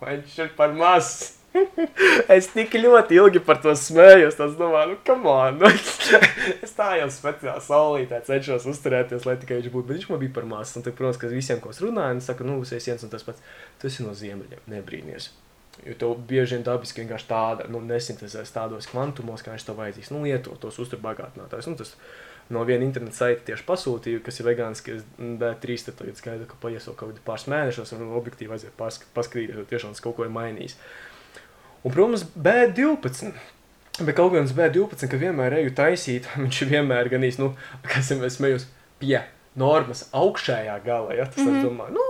Vai viņš ir par maz? (laughs) es tik ļoti ilgi par to smējos. Es domāju, nu, come on. Nu, (laughs) es tā jau speciāli saulītē cenšos uzturēties, lai tikai viņš būtu. Bet viņš man bija par maz. Un, tad, protams, ka visiem, ko es runāju, es saku, nu, es viens un tas pats. Tu esi no ziemeļiem, nebrīnīties. Jo tev bieži vien dabiski vienkārši tāda, nu, nesintēzēs tādos kvantumos, kā viņš tev vajadzīgs. Nu, lieto tos uzturbagātinātājus. Nu, tas no viena interneta saita tieši pasūtīju, kas ir vegāniski. D3 tad tagad skaidrs, ka paies vēl kaut kādi pāris mēnešos, un objektīvi aiziet pask paskatīties, jo tiešām tas kaut ko ir mainījis. Un, protams, B12. Bet kaut kāds B12, ka vienmēr eju taisīt, (laughs) viņš vienmēr gan īsti, nu, kas ir smējus pie normas augšējā galā. Ja? Tas, mm -hmm. es domāju, nu,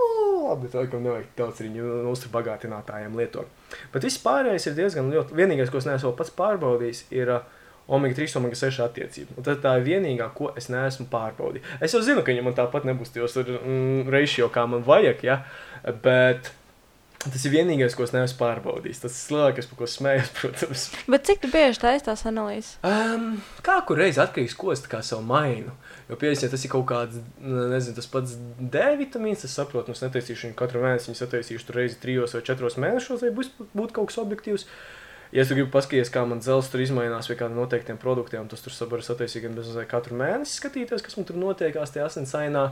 labi, tā kā nevajag daudz viņu uzturbagātinātājiem lietot. Bet viss pārējais ir diezgan ļoti. Vienīgais, ko es neesmu pats pārbaudījis, ir uh, omega 3, omega 6 attiecība. Un tā ir vienīgā, ko es neesmu pārbaudījis. Es jau zinu, ka viņam tāpat nebūs tos mm, ratio, kā man vajag, ja? bet tas ir vienīgais, ko es neesmu pārbaudījis. Tas ir lielākais, par ko smējos, (laughs) protams. Bet cik bieži taisīji tās analīzes? Um, kā kur reiz atkarīgs, ko es tā sev mainu. Jo, piemēram, ja tas ir kaut kāds, nezinu, tas pats D vitamīns, es saprotu, nu, es netaisīšu viņu katru mēnesi, viņu sataisīšu tur reizi trijos vai četros mēnešos, lai būs, būtu kaut kas objektīvs. Ja es gribu paskatīties, kā man dzelzs tur izmainās pie kādiem noteiktiem produktiem, tas tur var sataisīt gan bez mazliet katru mēnesi, skatīties, kas man tur notiekās tajā asinsainā.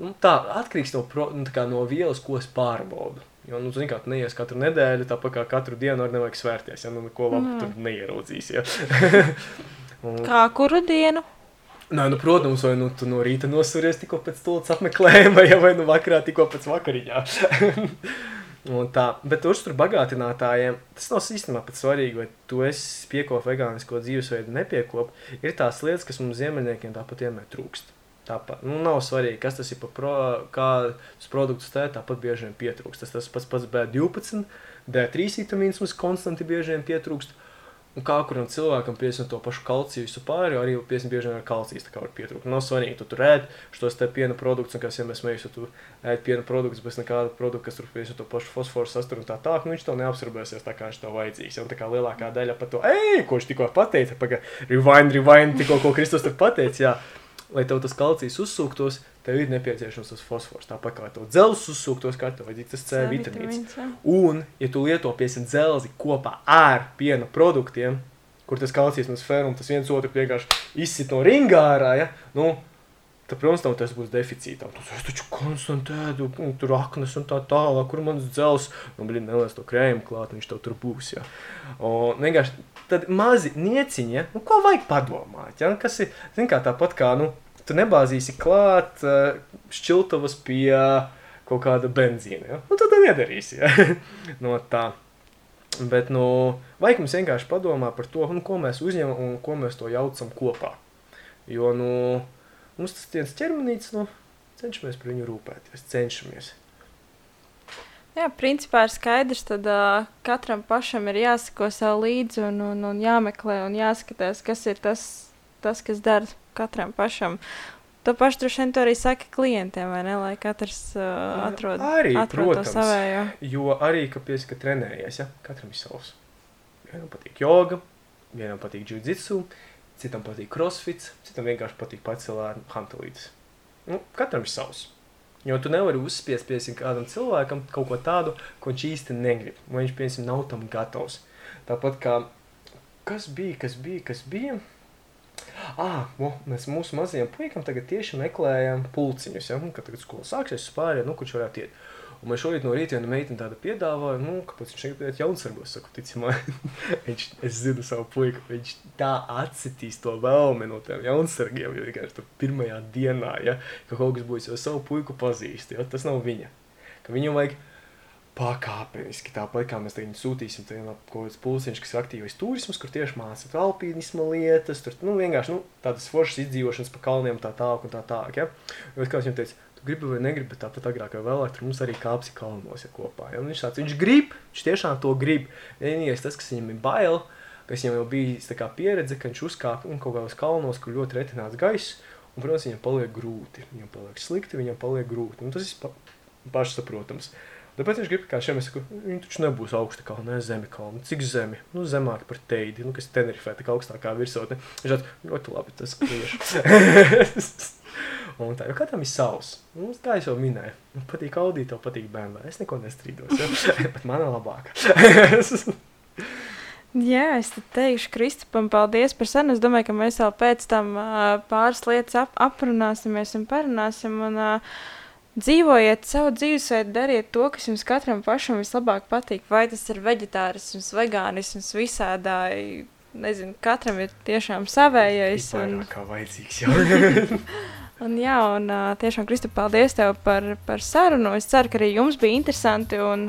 Nu, tā atkarīgs no, pro, nu, tā no vielas, ko es pārbaudu. Jo, nu, zini, kā tu neies katru nedēļu, tāpat kā katru dienu arī nevajag svērties, ja nu neko labu Mm. tur neieraudzīs. Ja. (laughs) Un- Kā kuru dienu? Nē, nu, protams, vai nu tu no rīta nosuries tikko pēc stūles apmeklējuma, (laughs) vai, vai nu vakarā tikko pēc vakariņā. (laughs) Un tā, bet uztur bagātinātājiem tas nav īstenībā pats svarīgi, vai tu esi piekopis vegānisko dzīvesveidu, nepiekopis. Ir tās lietas, kas mums ziemeļniekiem tāpat vienmēr trūkst. Tāpat nu, nav svarīgi, kas tas ir par pro, kādus produktus tē, tāpat bieži vien pietrūkst. Tas tas pats pats B12, D3 vitamīns mums konstanti bieži vien pietrūkst. Un kā kuram cilvēkam piesaistīt to pašu kalciju visu pāri, arī piesaistīt bieži vien ar kalcijas tā kā var pietrūkt. Nav svarīgi, tu tur ēd šos te piena produktus, un kas, ja mēs mēģinām, tu ēd piena produktus bez nekāda produkta, kas tur piesaistīt to pašu fosforu sasturu un tā tālāk, nu viņš to neapsarbēsies tā kā viņš to vajadzīgs. Un tā kā lielākā daļa par to, ej, ko viņš tikko pateica, paga, rewind, rewind, tikko, ko Kristus tur pateica, jā. Lai tev tas kalcijs uzsūktos, tev ir nepieciešams tas fosfors. Tāpat kā tev dzelzs uzsūktos, kā tev vajadzīgs tas C vitamīns. Un, ja tu lieto piemēram dzelzi kopā ar piena produktiem, kur tas kalcijs no sfēras un tas viens otru vienkārši izsit no ringa ārā, ja, nu, tad, protams, tam tas būs deficītā. Tu es taču konstanti ēdu, un tur aknas un tā tālāk, kur mans dzels, nu, blin, neliec to krēmu klāt, viņš tev tur būs, ja. Un vienkārši tad mazi nieciņi, ja, nu, ko vajag padomāt, ja, kas ir, zin kā tāpat kā, nu, tu nebāzīsi klāt šķiltavas pie kaut kāda benzīna, ja, nu, tad nedarīsi, ja, (laughs) no tā. Bet, nu, vajag mums vienkārši padomāt par to, nu, ko mēs uzņemam un ko mēs to jaucam kopā. Jo, nu, mums tas viens ķermenīts, nu, cenšamies par viņu rūpēties, cenšamies. Jā, principā ir skaidrs, ka uh, katram pašam ir jāsako sev līdzi un, un, un jāmeklē un jāskatās, kas ir tas, tas kas dara katram pašam. To pašu droši vien arī saka klientiem, vai ne? Lai katrs uh, atrod, Arī, atrod to protams. savējo. Jo arī, ka trenējies, ja? katram ir savs. Vienam patīk joga, vienam patīk jiu-jitsu, citam patīk crossfit, citam vienkārši patīk pacelēt hantelītes. Nu, katram ir savs. Jo tu nevari uzspiest piesim, kādam cilvēkam kaut ko tādu, ko viņš īsti negrib. Vai viņš, piemēram, nav tam gatavs. Tāpat kā kas bija, kas bija, kas bija. Ah, mo, mēs mūsu mazajam puikam tagad tieši meklējam pulciņus. Ja? Kad tagad skola sāksies, spārē, nu, kurš varētu iet. Un man šorīt no rīta viena meitene tāda piedāvāja, nu, kāpēc viņš negrib iet jaunsargos. Saku, tici man, (laughs) viņš, es zinu savu puiku, viņš tā atsitīs to vēlmi no tiem jaunsargiem, jo vienkārši tur pirmajā dienā, ja, ka kaut kas būs, jo savu puiku pazīst, ja, tas nav viņa. Ka viņam vajag pakāpeniski, tāpat kā mēs tagad sūtīsim tajā kaut kāds pulciņš, kas ir aktīvais turisms, kur tieši māca alpīnisma lietas, tur, nu, vienkārši, nu, tādas foršas izdzīvošanas pa kalniem tā tālāk un tā tālāk, ja. Jo, kā es viņam teicu, tu gribi vai negribi, bet tāpat agrāk vai vēlāk, tur mums arī kāpsi kalnos ja kopā, ja. Viņš tāds, viņš grib, viņš tiešām to grib. Vienīgais tas, kas viņam ir bail, kas viņam jau kā pieredze, ka viņš uzkāp un kaut kādos kalnos, kur ļoti retināts gaiss, un, protams, viņam paliek grūti, viņam paliek slikti, viņam paliek grūti. Un tas ir pa, pašsaprotams. Tāpēc viņš grib, kā šiem es saku, viņi taču nebūs augsta kalna, ne zemi kalna. Cik zemi? Nu, zemāk par teidi, nu, kas Tenerifē, tā kā augstākā virsotne. Viņš tāds, ļoti labi, tas klieši. (laughs) Un tā, jo katram ir savs. Nu, kā jau minēju, man patīk Audi, tev patīk BMW. Es neko nestrīdos, ja? (laughs) bet mana labāka. (laughs) Jā, es te teikšu Kristupam paldies par sarunu. Es domāju, ka mēs vēl pēc tam uh, pāris lietas ap aprunāsimies un parunāsim. Un, uh, Dzīvojiet savu dzīvesveidu, dariet to, kas jums katram pašam vislabāk patīk. Vai tas ir vegetārisms, vegānisms, visādāji. Nezinu, katram ir tiešām savējais. Un... Un, Kā vajadzīgs, jā. (laughs) un, jā, un tiešām, Kristap, paldies tev par, par sarunu. Es ceru, ka arī jums bija interesanti un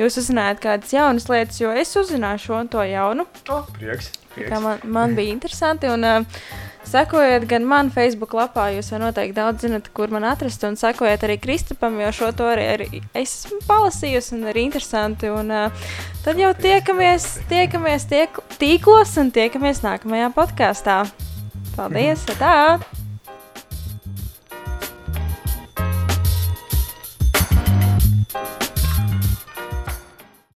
jūs uzzinājāt kādas jaunas lietas, jo es uzzināju šo un to jaunu. oh, prieks, prieks. man, man bija interesanti. Un, uh, sekojiet gan man Facebook lapā, jūs jau noteikti daudz zinat, kur man atrast. Un sekojiet arī Kristupam, jo šo to arī, arī es esmu palasījusi un arī interesanti. Un, uh, tad jau tiekamies, tiekamies tiek, tīklos un tiekamies nākamajā podkāstā. Paldies! Tā!